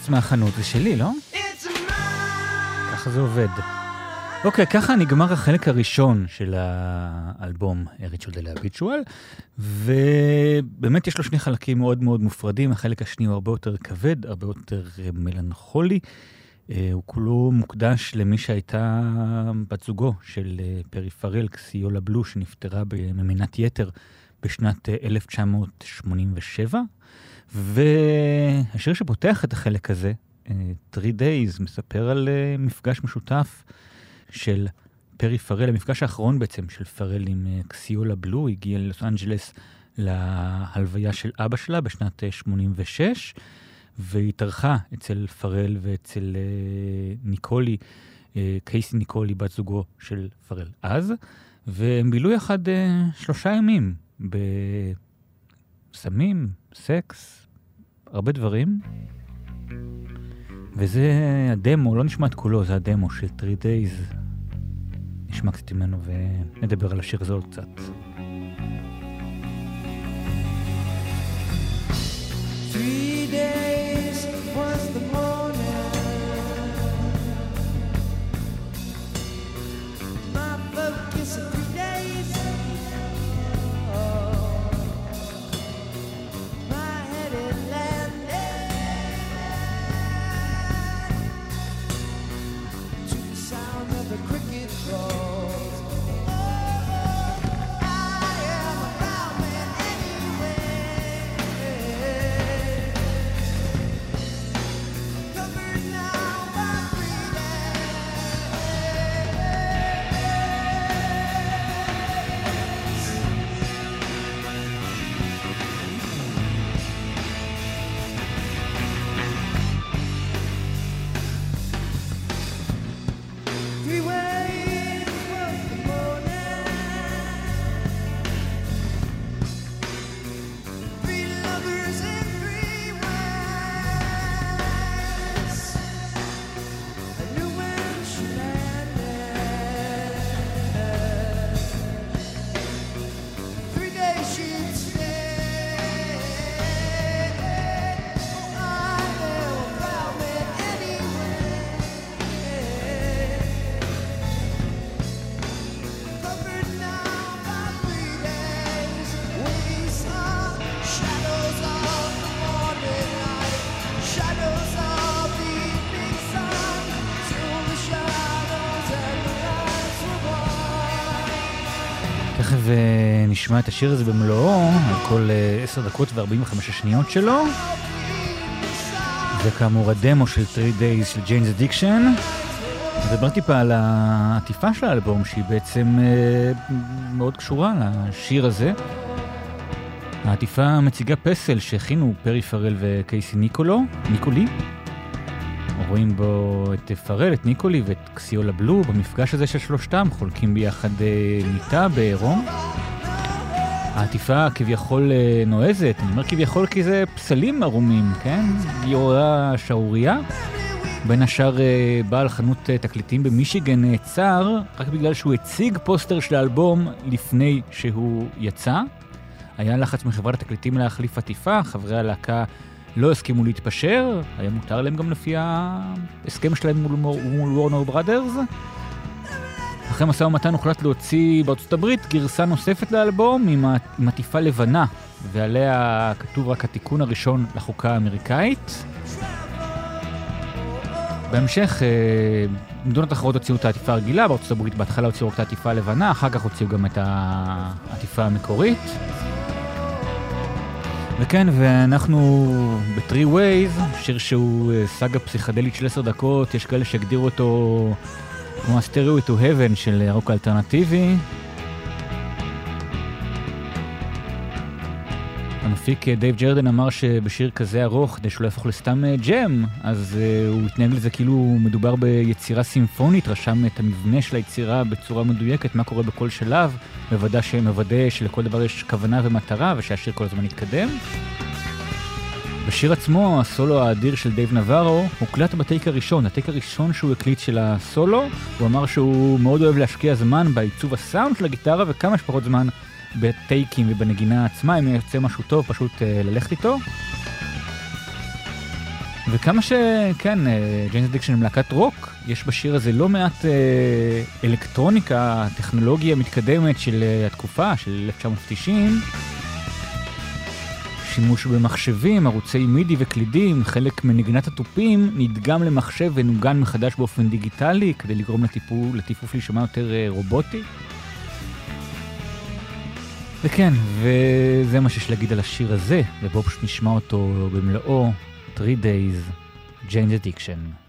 לך מהחנות, זה שלי, לא? ככה זה עובד. אוקיי, ככה נגמר החלק הראשון של האלבום ריצ'ול דה להביטשואל, ובאמת יש לו שני חלקים מאוד מאוד מופרדים, החלק השני הוא הרבה יותר כבד, הרבה יותר מלנכולי. אה, הוא כולו מוקדש למי שהייתה בת זוגו של אה, פרי פרל, קסיולה בלו, שנפטרה בממינת יתר בשנת 1987, והשיר שפותח את החלק הזה, Three Days, מספר על מפגש משותף של פרי פרל, המפגש האחרון בעצם של פרל עם קסיולה בלו, הגיע ללוס אנג'לס להלוויה של אבא שלה בשנת 86, והיא התארחה אצל פרל ואצל ניקולי, קייסי ניקולי, בת זוגו של פרל אז, והם בילו יחד שלושה ימים בסמים, סקס, הרבה דברים. וזה הדמו, לא נשמע את כולו, זה הדמו של 3 Days. נשמע קצת ממנו ונדבר על השיר הזה עוד קצת. Three days was the morning נשמע את השיר הזה במלואו, על כל אה, 10 דקות ו-45 השניות שלו. זה כאמור הדמו של 3 Days של ג'יינס אדיקשן. נדבר טיפה על העטיפה של האלבום, שהיא בעצם אה, מאוד קשורה לשיר הזה. העטיפה מציגה פסל שהכינו פרי פרל וקייסי ניקולו, ניקולי. רואים בו את פרל, את ניקולי ואת קסיולה בלו במפגש הזה של שלושתם, חולקים ביחד אה, מיטה בעירום. העטיפה כביכול אה, נועזת, אני אומר כביכול כי זה פסלים ערומים, כן? היא עוררה שערורייה. בין השאר אה, בעל חנות אה, תקליטים במישיגן נעצר רק בגלל שהוא הציג פוסטר של האלבום לפני שהוא יצא. היה לחץ מחברת התקליטים להחליף עטיפה, חברי הלהקה לא הסכימו להתפשר, היה מותר להם גם לפי ההסכם שלהם מול, מול וורנר בראדרס. אחרי משא ומתן הוחלט להוציא בארצות הברית גרסה נוספת לאלבום עם, עטיפה לבנה, ועליה כתוב רק התיקון הראשון לחוקה האמריקאית. בהמשך, מדינות אחרות הוציאו את העטיפה הרגילה, בארצות הברית בהתחלה הוציאו רק את העטיפה הלבנה, אחר כך הוציאו גם את העטיפה המקורית. וכן, ואנחנו ב-3 Ways, שיר שהוא סאגה פסיכדלית של 10 דקות, יש כאלה שהגדירו אותו כמו ה Stairway to Heaven של הרוק האלטרנטיבי. המפיק דייב ג'רדן אמר שבשיר כזה ארוך, כדי שלא יהפוך לסתם ג'ם, אז uh, הוא התנהג לזה כאילו מדובר ביצירה סימפונית, רשם את המבנה של היצירה בצורה מדויקת, מה קורה בכל שלב, מוודא שמוודא שלכל דבר יש כוונה ומטרה ושהשיר כל הזמן יתקדם. בשיר עצמו, הסולו האדיר של דייב נברו, הוקלט בטייק הראשון, הטייק הראשון שהוא הקליט של הסולו, הוא אמר שהוא מאוד אוהב להשקיע זמן בעיצוב הסאונד של הגיטרה וכמה שפחות זמן בטייקים ובנגינה עצמה, אם יוצא משהו טוב, פשוט uh, ללכת איתו. וכמה שכן, ג'יינס אדיקשן הם להקת רוק, יש בשיר הזה לא מעט uh, אלקטרוניקה, טכנולוגיה מתקדמת של uh, התקופה, של 1990. שימוש במחשבים, ערוצי MIDI וקלידים, חלק מנגינת התופים נדגם למחשב ונוגן מחדש באופן דיגיטלי כדי לגרום לטיפול, לטיפוף להישמע יותר uh, רובוטי. וכן, וזה מה שיש להגיד על השיר הזה, ובואו פשוט נשמע אותו במלואו, 3 Days, Jane's Addiction.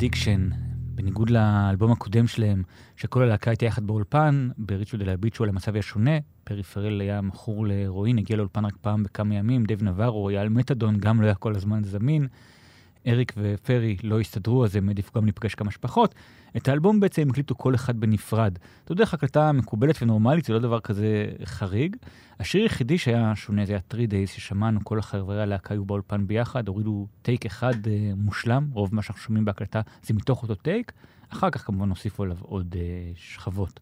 Addiction, בניגוד לאלבום הקודם שלהם, שכל הלהקה הייתה יחד באולפן, בריצ'ווד אל הביצ'ואל המצב היה שונה, פריפרל היה מכור להרואין, הגיע לאולפן רק פעם בכמה ימים, דב נברו היה על מתדון, גם לא היה כל הזמן זמין. אריק ופרי לא הסתדרו, אז הם העדיפו גם להיפגש כמה שפחות. את האלבום בעצם הם הקליטו כל אחד בנפרד. אתה יודע, הקלטה מקובלת ונורמלית, זה לא דבר כזה חריג. השיר היחידי שהיה שונה זה היה 3 Days, ששמענו, כל החברי הלהקה היו באולפן ביחד, הורידו טייק אחד uh, מושלם, רוב מה שאנחנו שומעים בהקלטה זה מתוך אותו טייק. אחר כך כמובן הוסיפו עליו עוד uh, שכבות.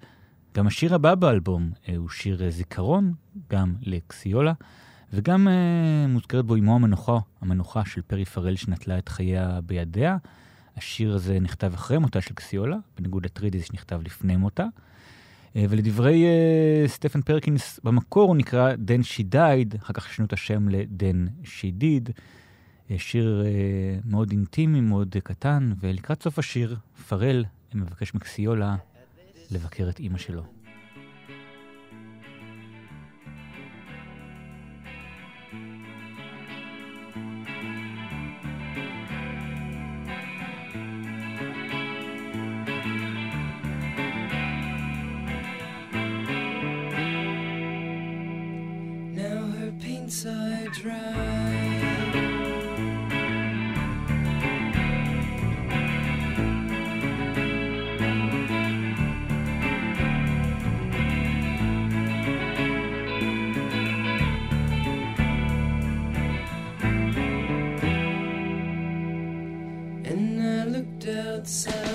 גם השיר הבא באלבום uh, הוא שיר uh, זיכרון, גם לקסיולה. וגם uh, מוזכרת בו אמו המנוחה, המנוחה של פרי פרל שנטלה את חייה בידיה. השיר הזה נכתב אחרי מותה של קסיולה, בניגוד לטרידיס שנכתב לפני מותה. Uh, ולדברי uh, סטפן פרקינס, במקור הוא נקרא Then She Died, אחר כך שינו את השם ל-Then She Did. שיר uh, מאוד אינטימי, מאוד uh, קטן, ולקראת סוף השיר, פרל מבקש מקסיולה לבקר את אימא שלו. outside.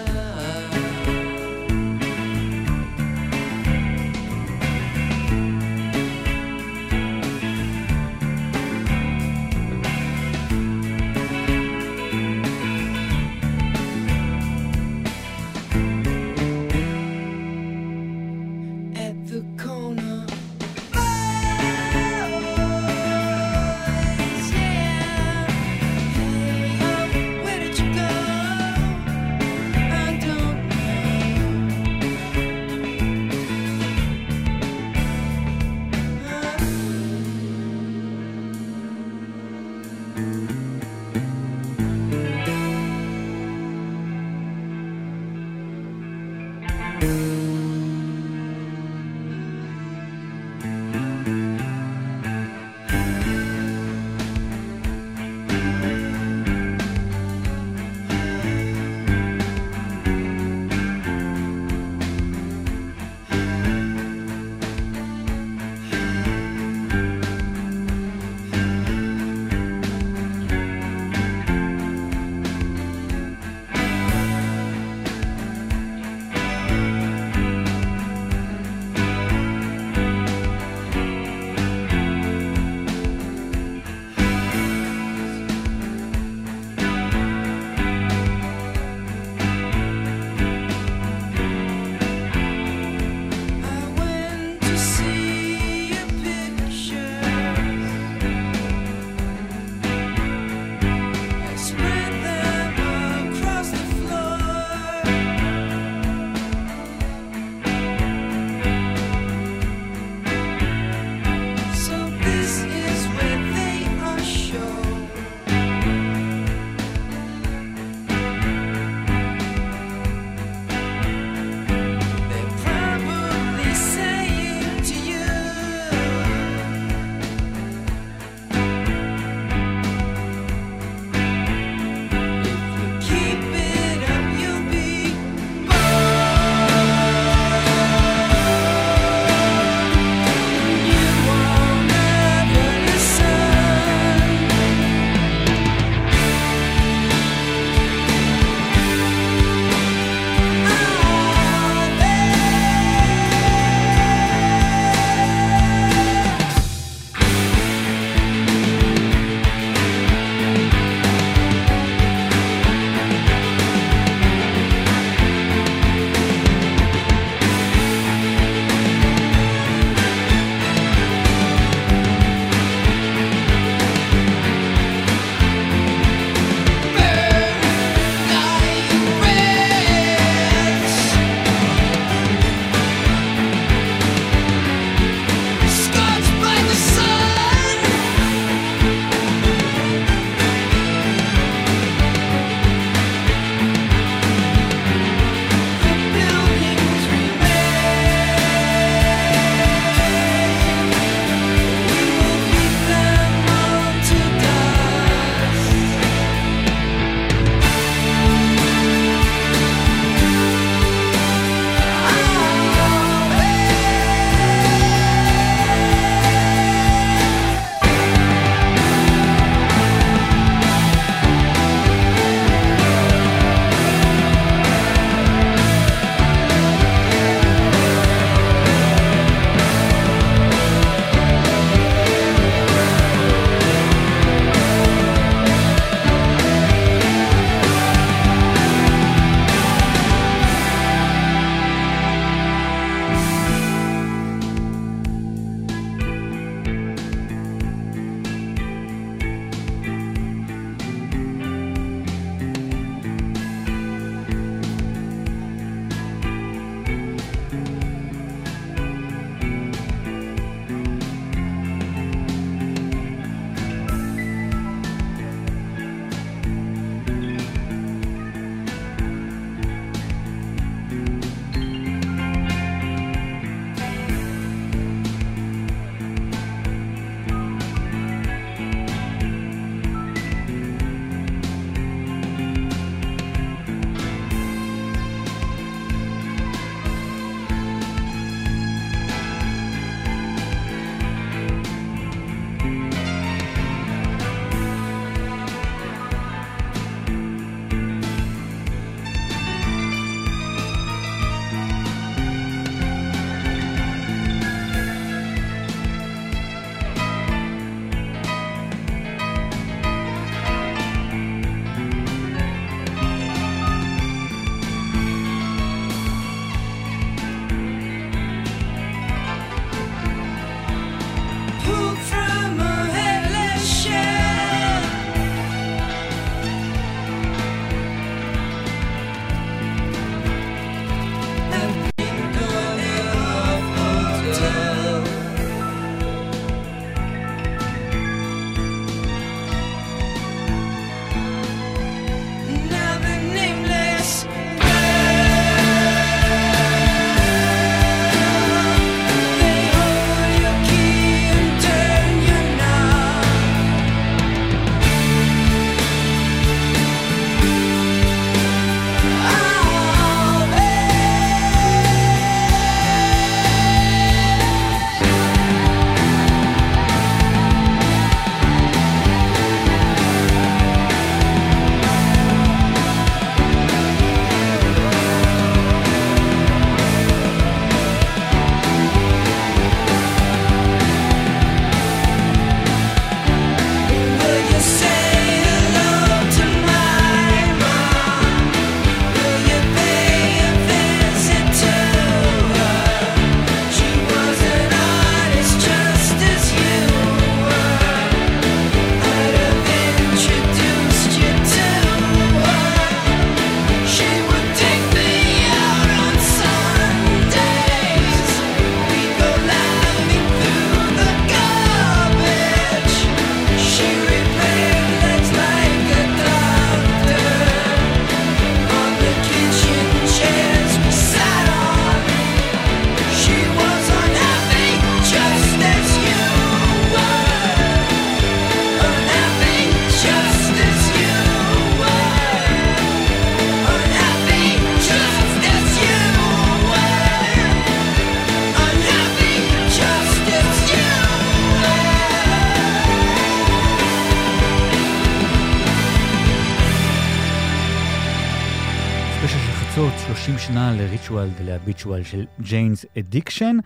ל Ritual de lo Habitual של ג'יינס אדיקשן.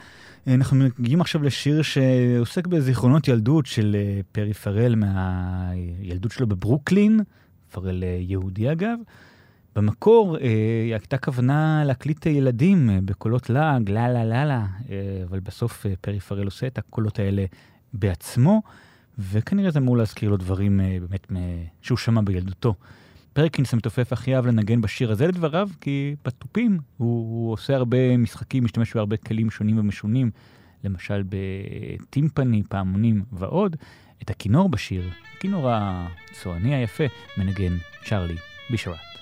אנחנו מגיעים עכשיו לשיר שעוסק בזיכרונות ילדות של אה, פרי פרל מהילדות שלו בברוקלין, פרל אה, יהודי אגב. במקור אה, הייתה כוונה להקליט ילדים אה, בקולות לעג, לה לה לה לה, אה, אבל בסוף אה, פרי פרל עושה את הקולות האלה בעצמו, וכנראה זה אמור להזכיר לו דברים אה, באמת שהוא שמע בילדותו. פרקינס המתופף הכי אהב לנגן בשיר הזה לדבריו, כי בתופים הוא, הוא עושה הרבה משחקים, משתמש בהרבה כלים שונים ומשונים, למשל בטימפני, פעמונים ועוד. את הכינור בשיר, הכינור הצועני היפה, מנגן צ'ארלי בישרת.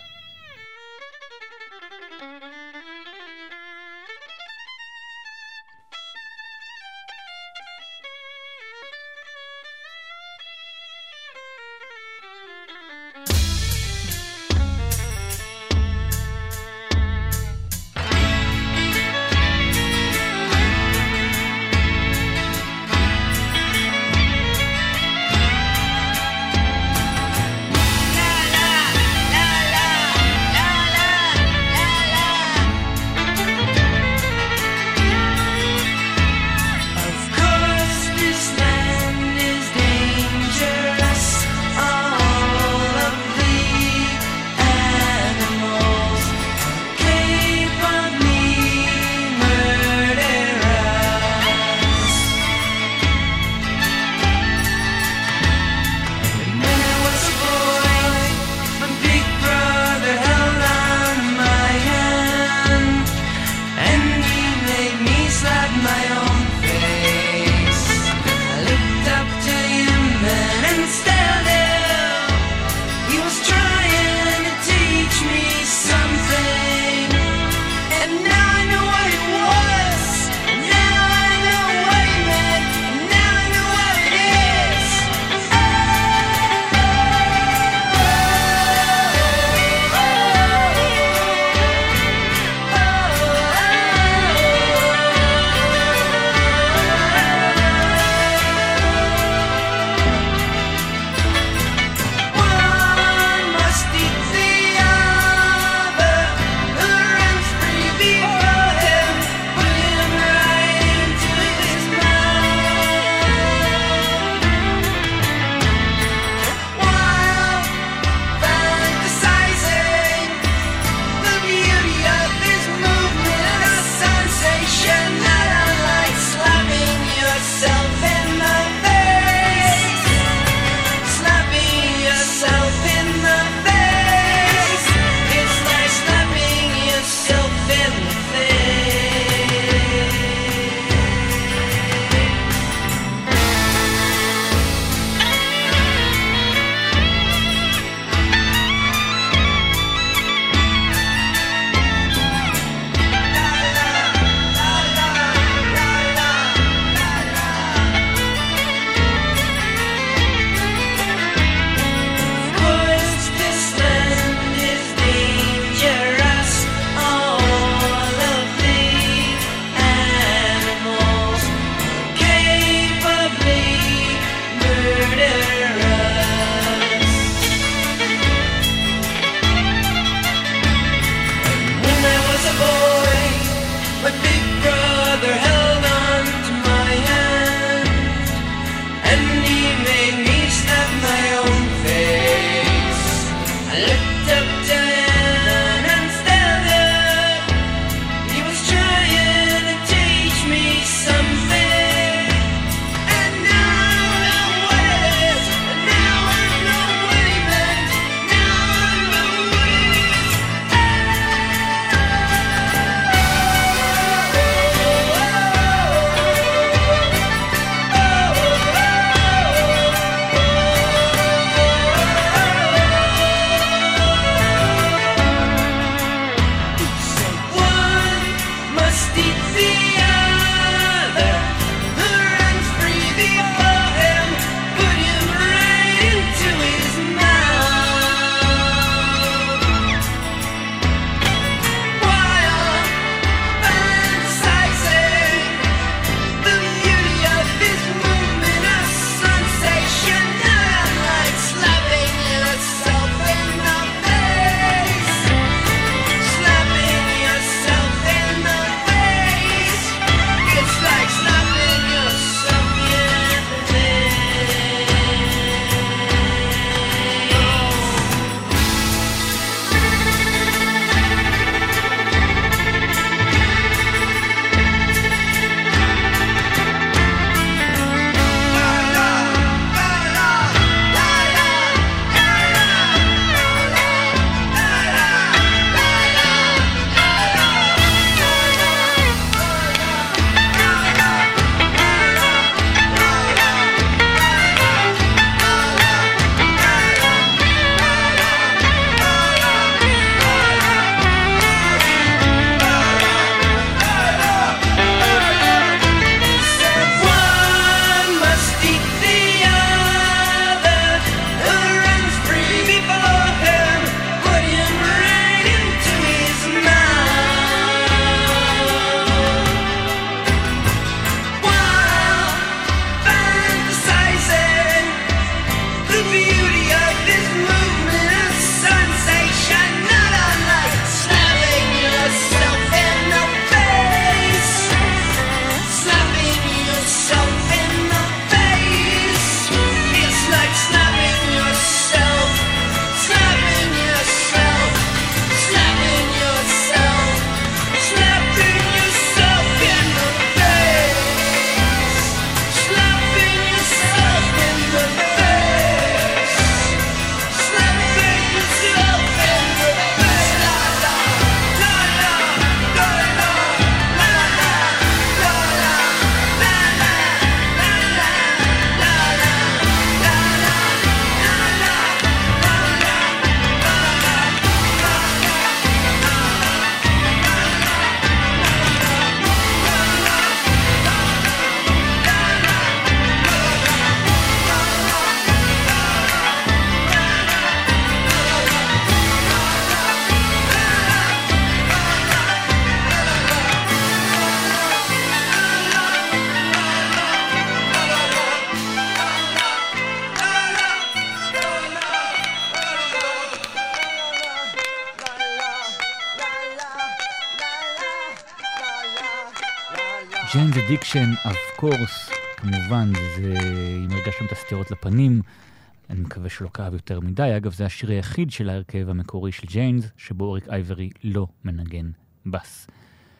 אדיקשן, Of Course, כמובן, זה, אם הרגשתם את הסתירות לפנים, אני מקווה שלא כאב יותר מדי. אגב, זה השיר היחיד של ההרכב המקורי של ג'יינס, שבו אריק אייברי לא מנגן בס.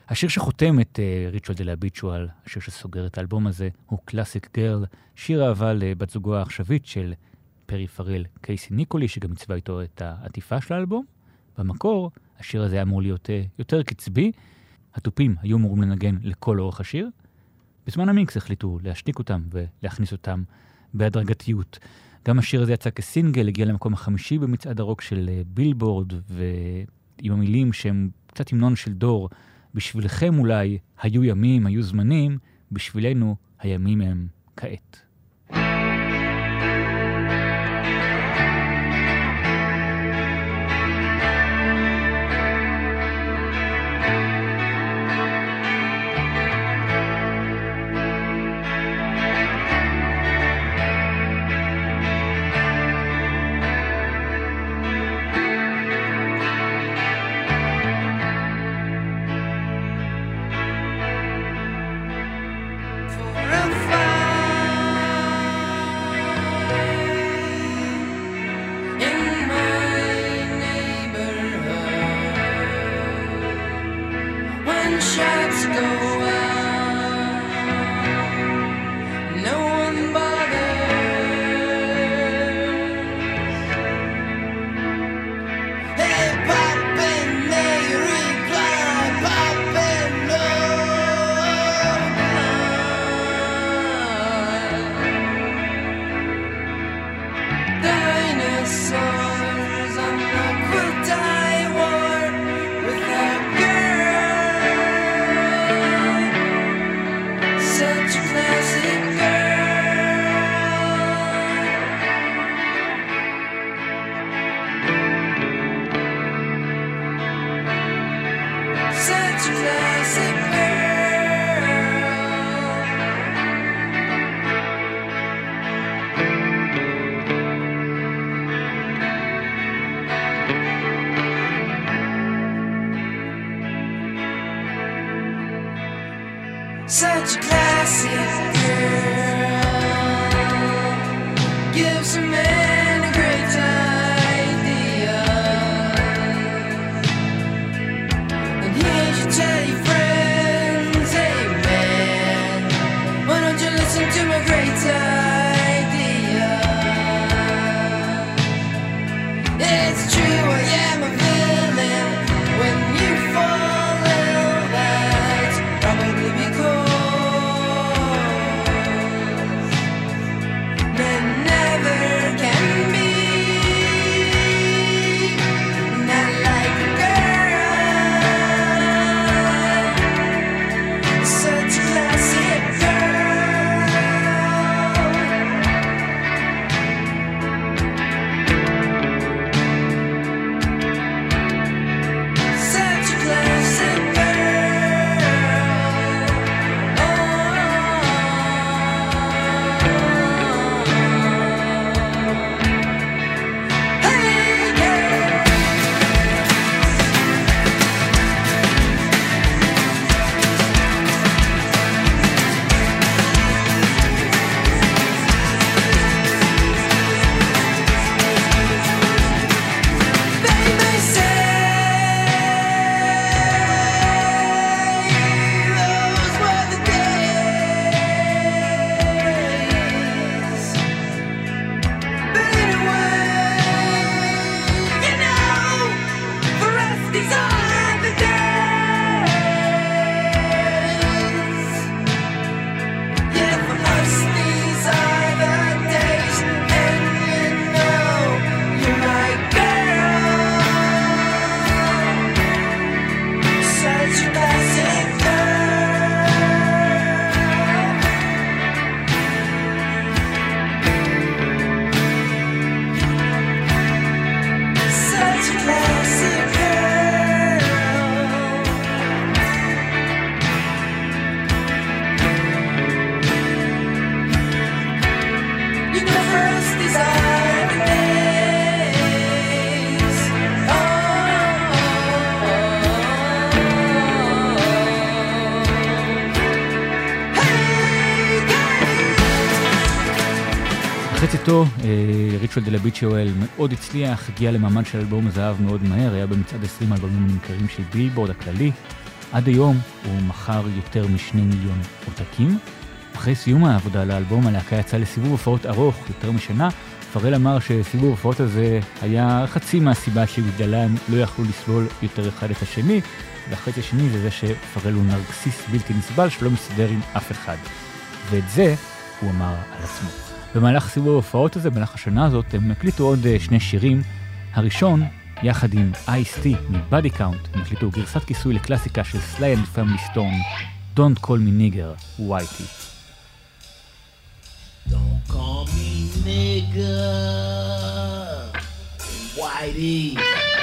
השיר שחותם את Ritual de lo Habitual, השיר שסוגר את האלבום הזה, הוא Classic Girl, שיר אהבה לבת זוגו העכשווית של פרי פרל, קייסי ניקולי, שגם עיצבה איתו את העטיפה של האלבום. במקור, השיר הזה היה אמור להיות uh, יותר קצבי, התופים היו אמורים לנגן לכל אורך השיר. בזמן המיקס החליטו להשתיק אותם ולהכניס אותם בהדרגתיות. גם השיר הזה יצא כסינגל, הגיע למקום החמישי במצעד הרוק של uh, בילבורד, ועם המילים שהם קצת המנון של דור, בשבילכם אולי היו ימים, היו זמנים, בשבילנו הימים הם כעת. ריצ'ואל דה לביצ'ואל מאוד הצליח, הגיע למעמד של אלבום זהב מאוד מהר, היה במצעד 20 האלבומים הנמכרים של בילבורד הכללי. עד היום הוא מכר יותר משני מיליון עותקים. אחרי סיום העבודה על האלבום, הלהקה יצאה לסיבוב הופעות ארוך, יותר משנה. פרל אמר שסיבוב ההופעות הזה היה חצי מהסיבה שבגללה הם לא יכלו לסבול יותר אחד את השני, והחצי השני זה זה שפרל הוא נרקסיסט בלתי נסבל שלא מסתדר עם אף אחד. ואת זה הוא אמר על עצמו. במהלך סיבוב ההופעות הזה, במהלך השנה הזאת, הם הקליטו עוד אה, שני שירים. הראשון, יחד עם אייס-טי מבאדי קאונט, הם הקליטו גרסת כיסוי לקלאסיקה של Sly and Family Stone, Don't call me nigger, whitey. Don't call me nigger, whitey.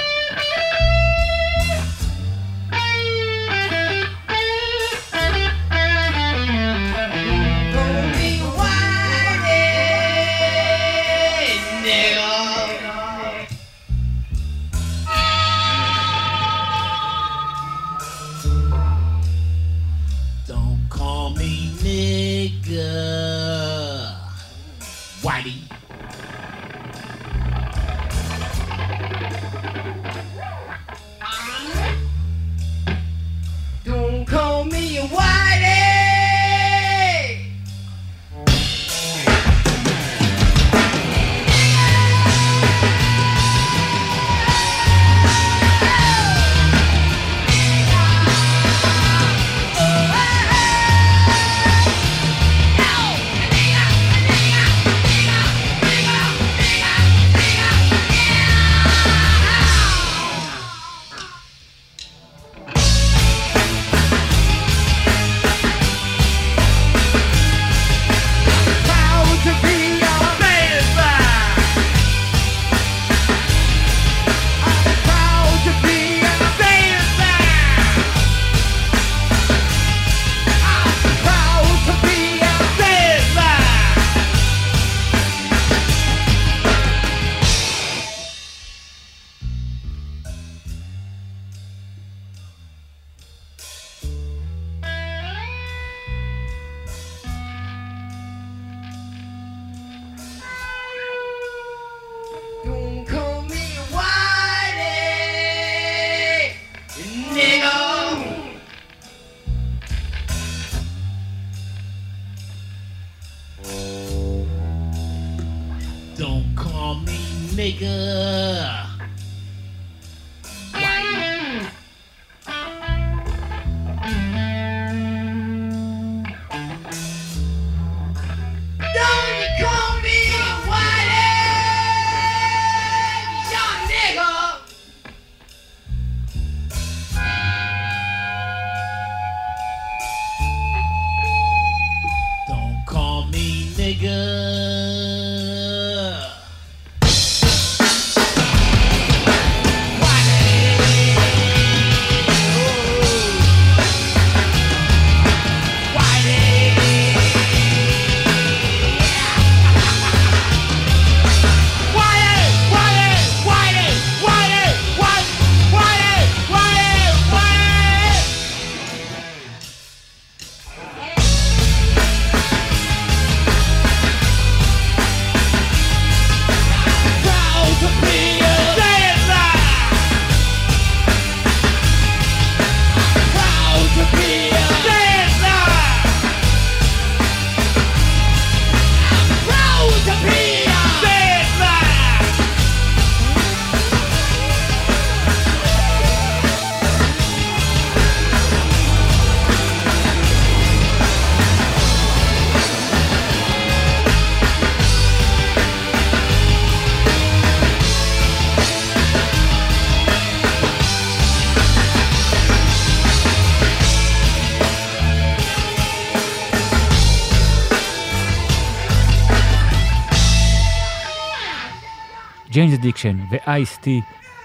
אדיקשן ו-Ice-T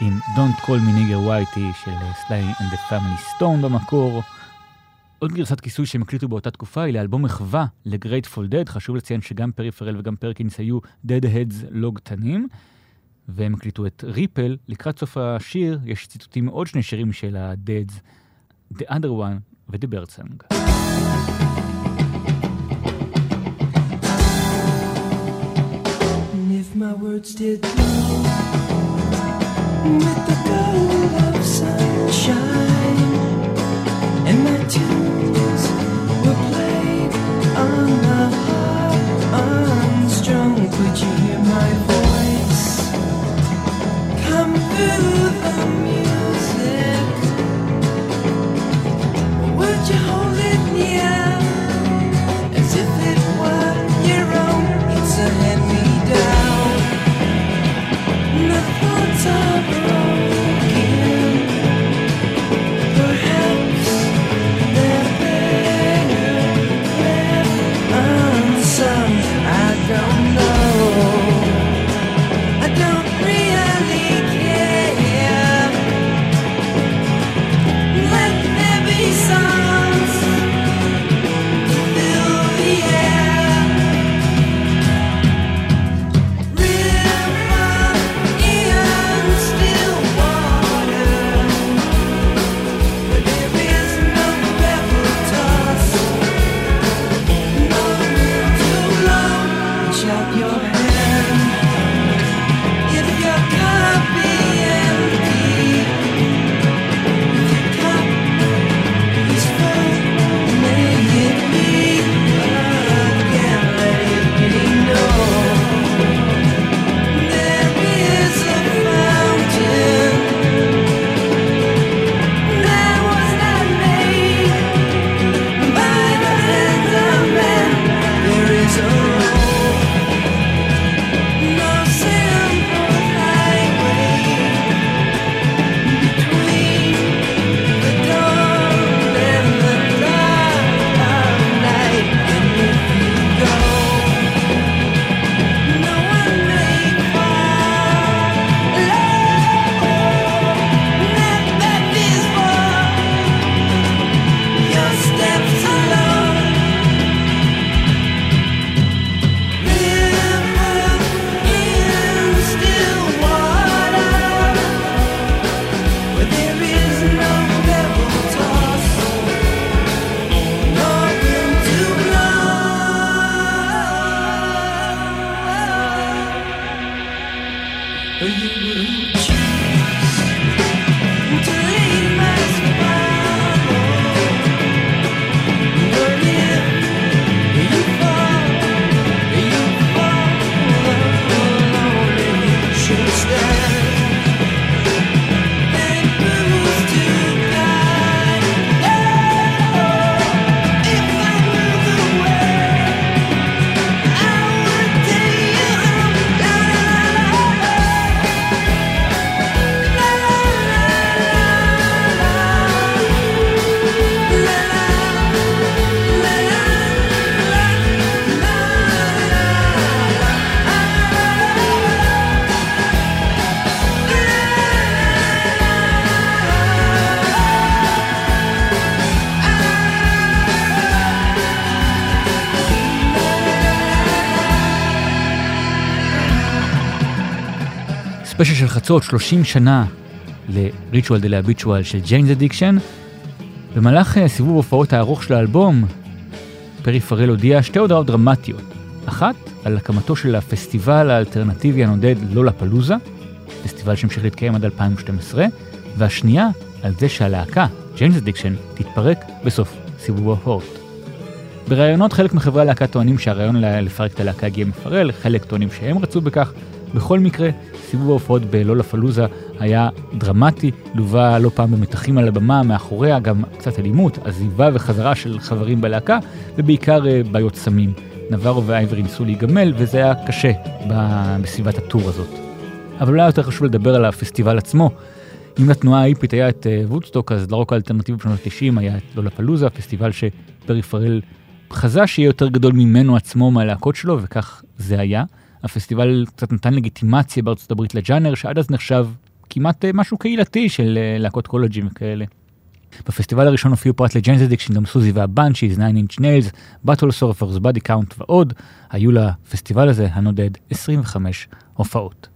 עם Don't Call Me Nigger Whitey של סליי and the Family Stone במקור. עוד גרסת כיסוי שהם הקליטו באותה תקופה היא לאלבום מחווה לגרייטפול דד, חשוב לציין שגם פרי פרל וגם פרקינס היו Dead Heads לא קטנים, והם הקליטו את Ripple. לקראת סוף השיר יש ציטוטים מעוד שני שירים של ה-Dead, The Other One ו-The Bird Song. my words did bloom with the gold of sunshine, and my tunes sun. חצות, 30 שנה ל- Ritual de lo Habitual של ג'יינס אדיקשן. במהלך אה, סיבוב הופעות הארוך של האלבום, פרי פרל הודיע שתי הודעות דרמטיות. אחת, על הקמתו של הפסטיבל האלטרנטיבי הנודד לולפלוזה, פסטיבל שהמשיך להתקיים עד 2012, והשנייה, על זה שהלהקה, ג'יינס אדיקשן, תתפרק בסוף סיבוב ההופעות. בראיונות חלק מחברי הלהקה טוענים שהרעיון לפרק את הלהקה הגיע מפרל, חלק טוענים שהם רצו בכך. בכל מקרה, סיבוב ההופעות בלולה פלוזה היה דרמטי, לווה לא פעם במתחים על הבמה, מאחוריה גם קצת אלימות, עזיבה וחזרה של חברים בלהקה, ובעיקר אה, בעיות סמים. נברו ואייברי ניסו להיגמל, וזה היה קשה בסביבת הטור הזאת. אבל אולי יותר חשוב לדבר על הפסטיבל עצמו. אם לתנועה ההיפית היה את אה, וודסטוק, אז לרוק האלטרנטיבי בשנות ה-90 היה את לולה פלוזה, פסטיבל שפרי פרל חזה שיהיה יותר גדול ממנו עצמו מהלהקות שלו, וכך זה היה. הפסטיבל קצת נתן לגיטימציה בארצות הברית לג'אנר, שעד אז נחשב כמעט אה, משהו קהילתי של אה, להקות קולג'ים וכאלה. בפסטיבל הראשון הופיעו פרט לג'יינס אדיקשן, גם סוזי והבנשיז, 9 אינץ' ניילס, באטהול סרפרס, באדי קאונט ועוד. היו לפסטיבל הזה הנודד 25 הופעות.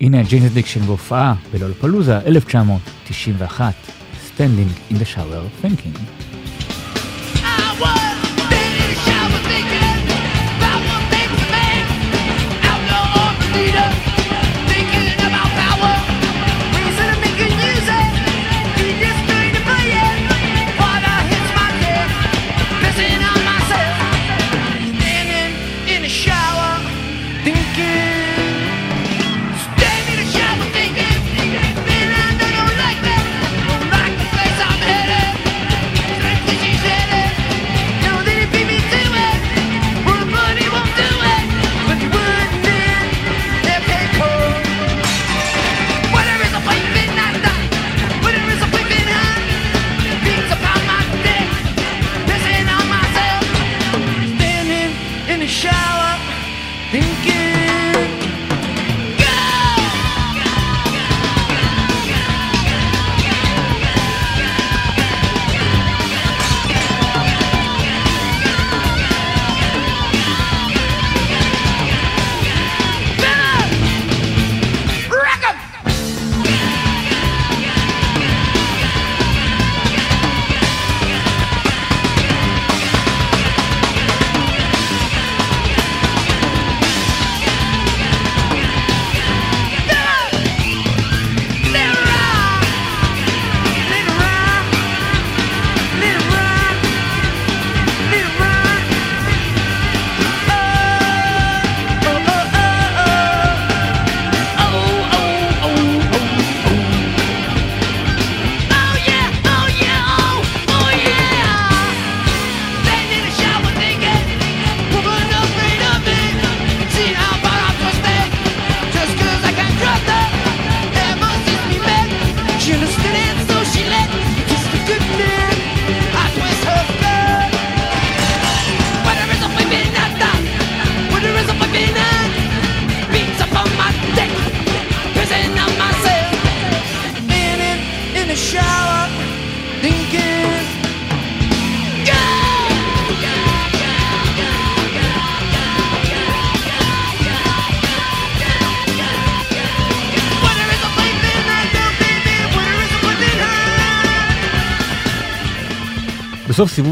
הנה ג'יינס אדיקשן בהופעה בלולפלוזה 1991, Standing in the Shower Thinking.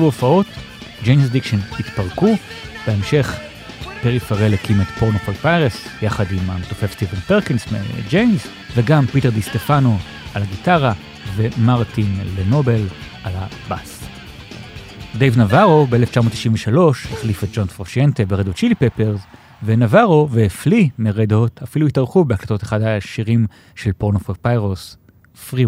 סיבוב ההופעות, ג'יינס אדיקשן התפרקו, בהמשך פרי פרל הקים את פורנו פור פיירוס, יחד עם המתופף סטיבן פרקינס מג'יינס, וגם פיטר די סטפנו על הגיטרה, ומרטין לנובל על הבאס. דייב נברו ב-1993 החליף את ג'ון פרושיאנטה ברד הוט צ'ילי פפרס, ונברו ופלי מרד הוט אפילו התארחו בהקלטות אחד השירים של פורנו פור פיירוס, פרי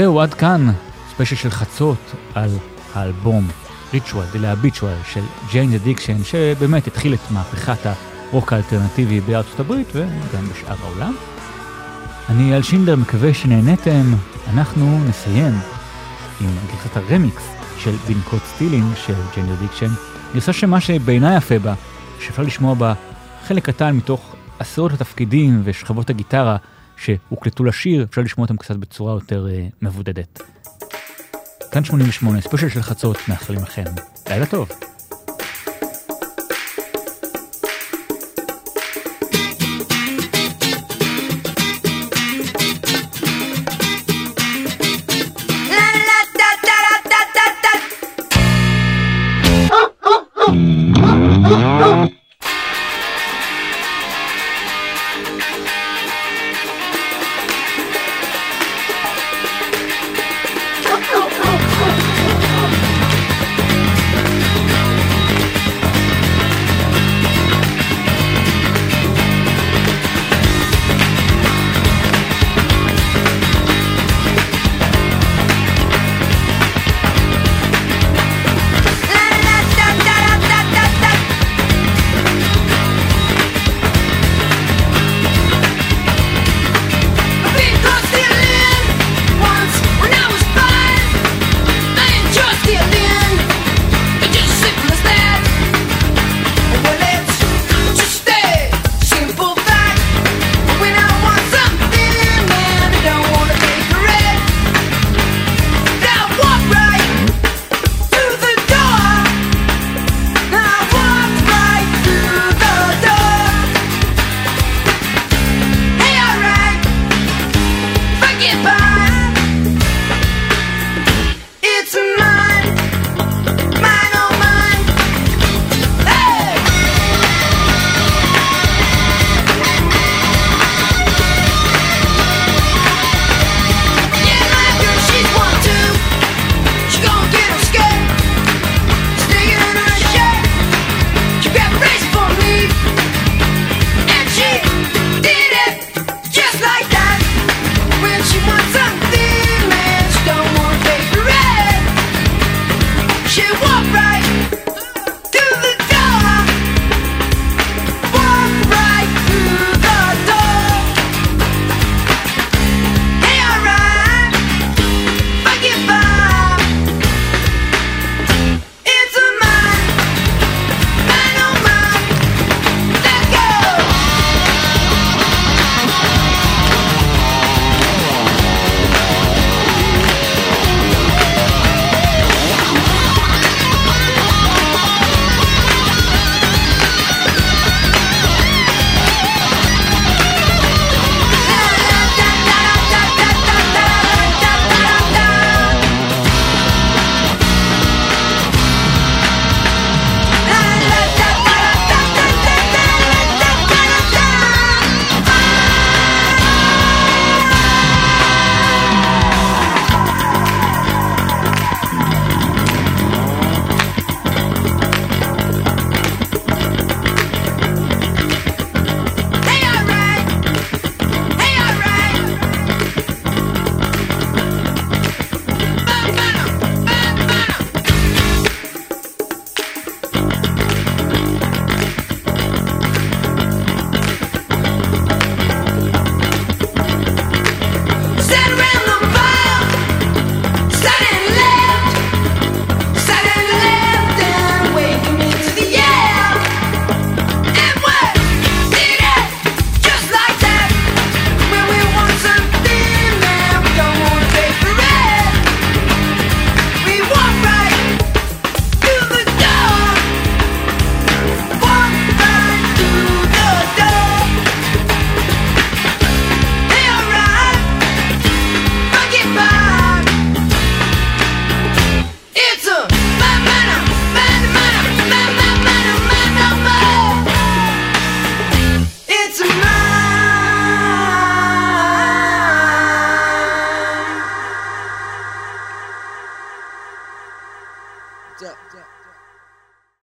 זהו, עד כאן ספיישל של חצות על האלבום Ritual de lo Habitual של ג'יינס אדיקשן, שבאמת התחיל את מהפכת הרוק האלטרנטיבי בארצות הברית וגם בשאר העולם. אני אייל שינדלר, מקווה שנהניתם. אנחנו נסיים עם גרסת הרמיקס של Been Caught Stealing של ג'יינס אדיקשן. גרסה שמה שבעיניי יפה בה, שאפשר לשמוע בה חלק קטן מתוך עשרות התפקידים ושכבות הגיטרה שהוקלטו לשיר, אפשר לשמוע אותם קצת בצורה יותר uh, מבודדת. כאן 88, ספיישל של חצות, מאחלים לכם לילה טוב.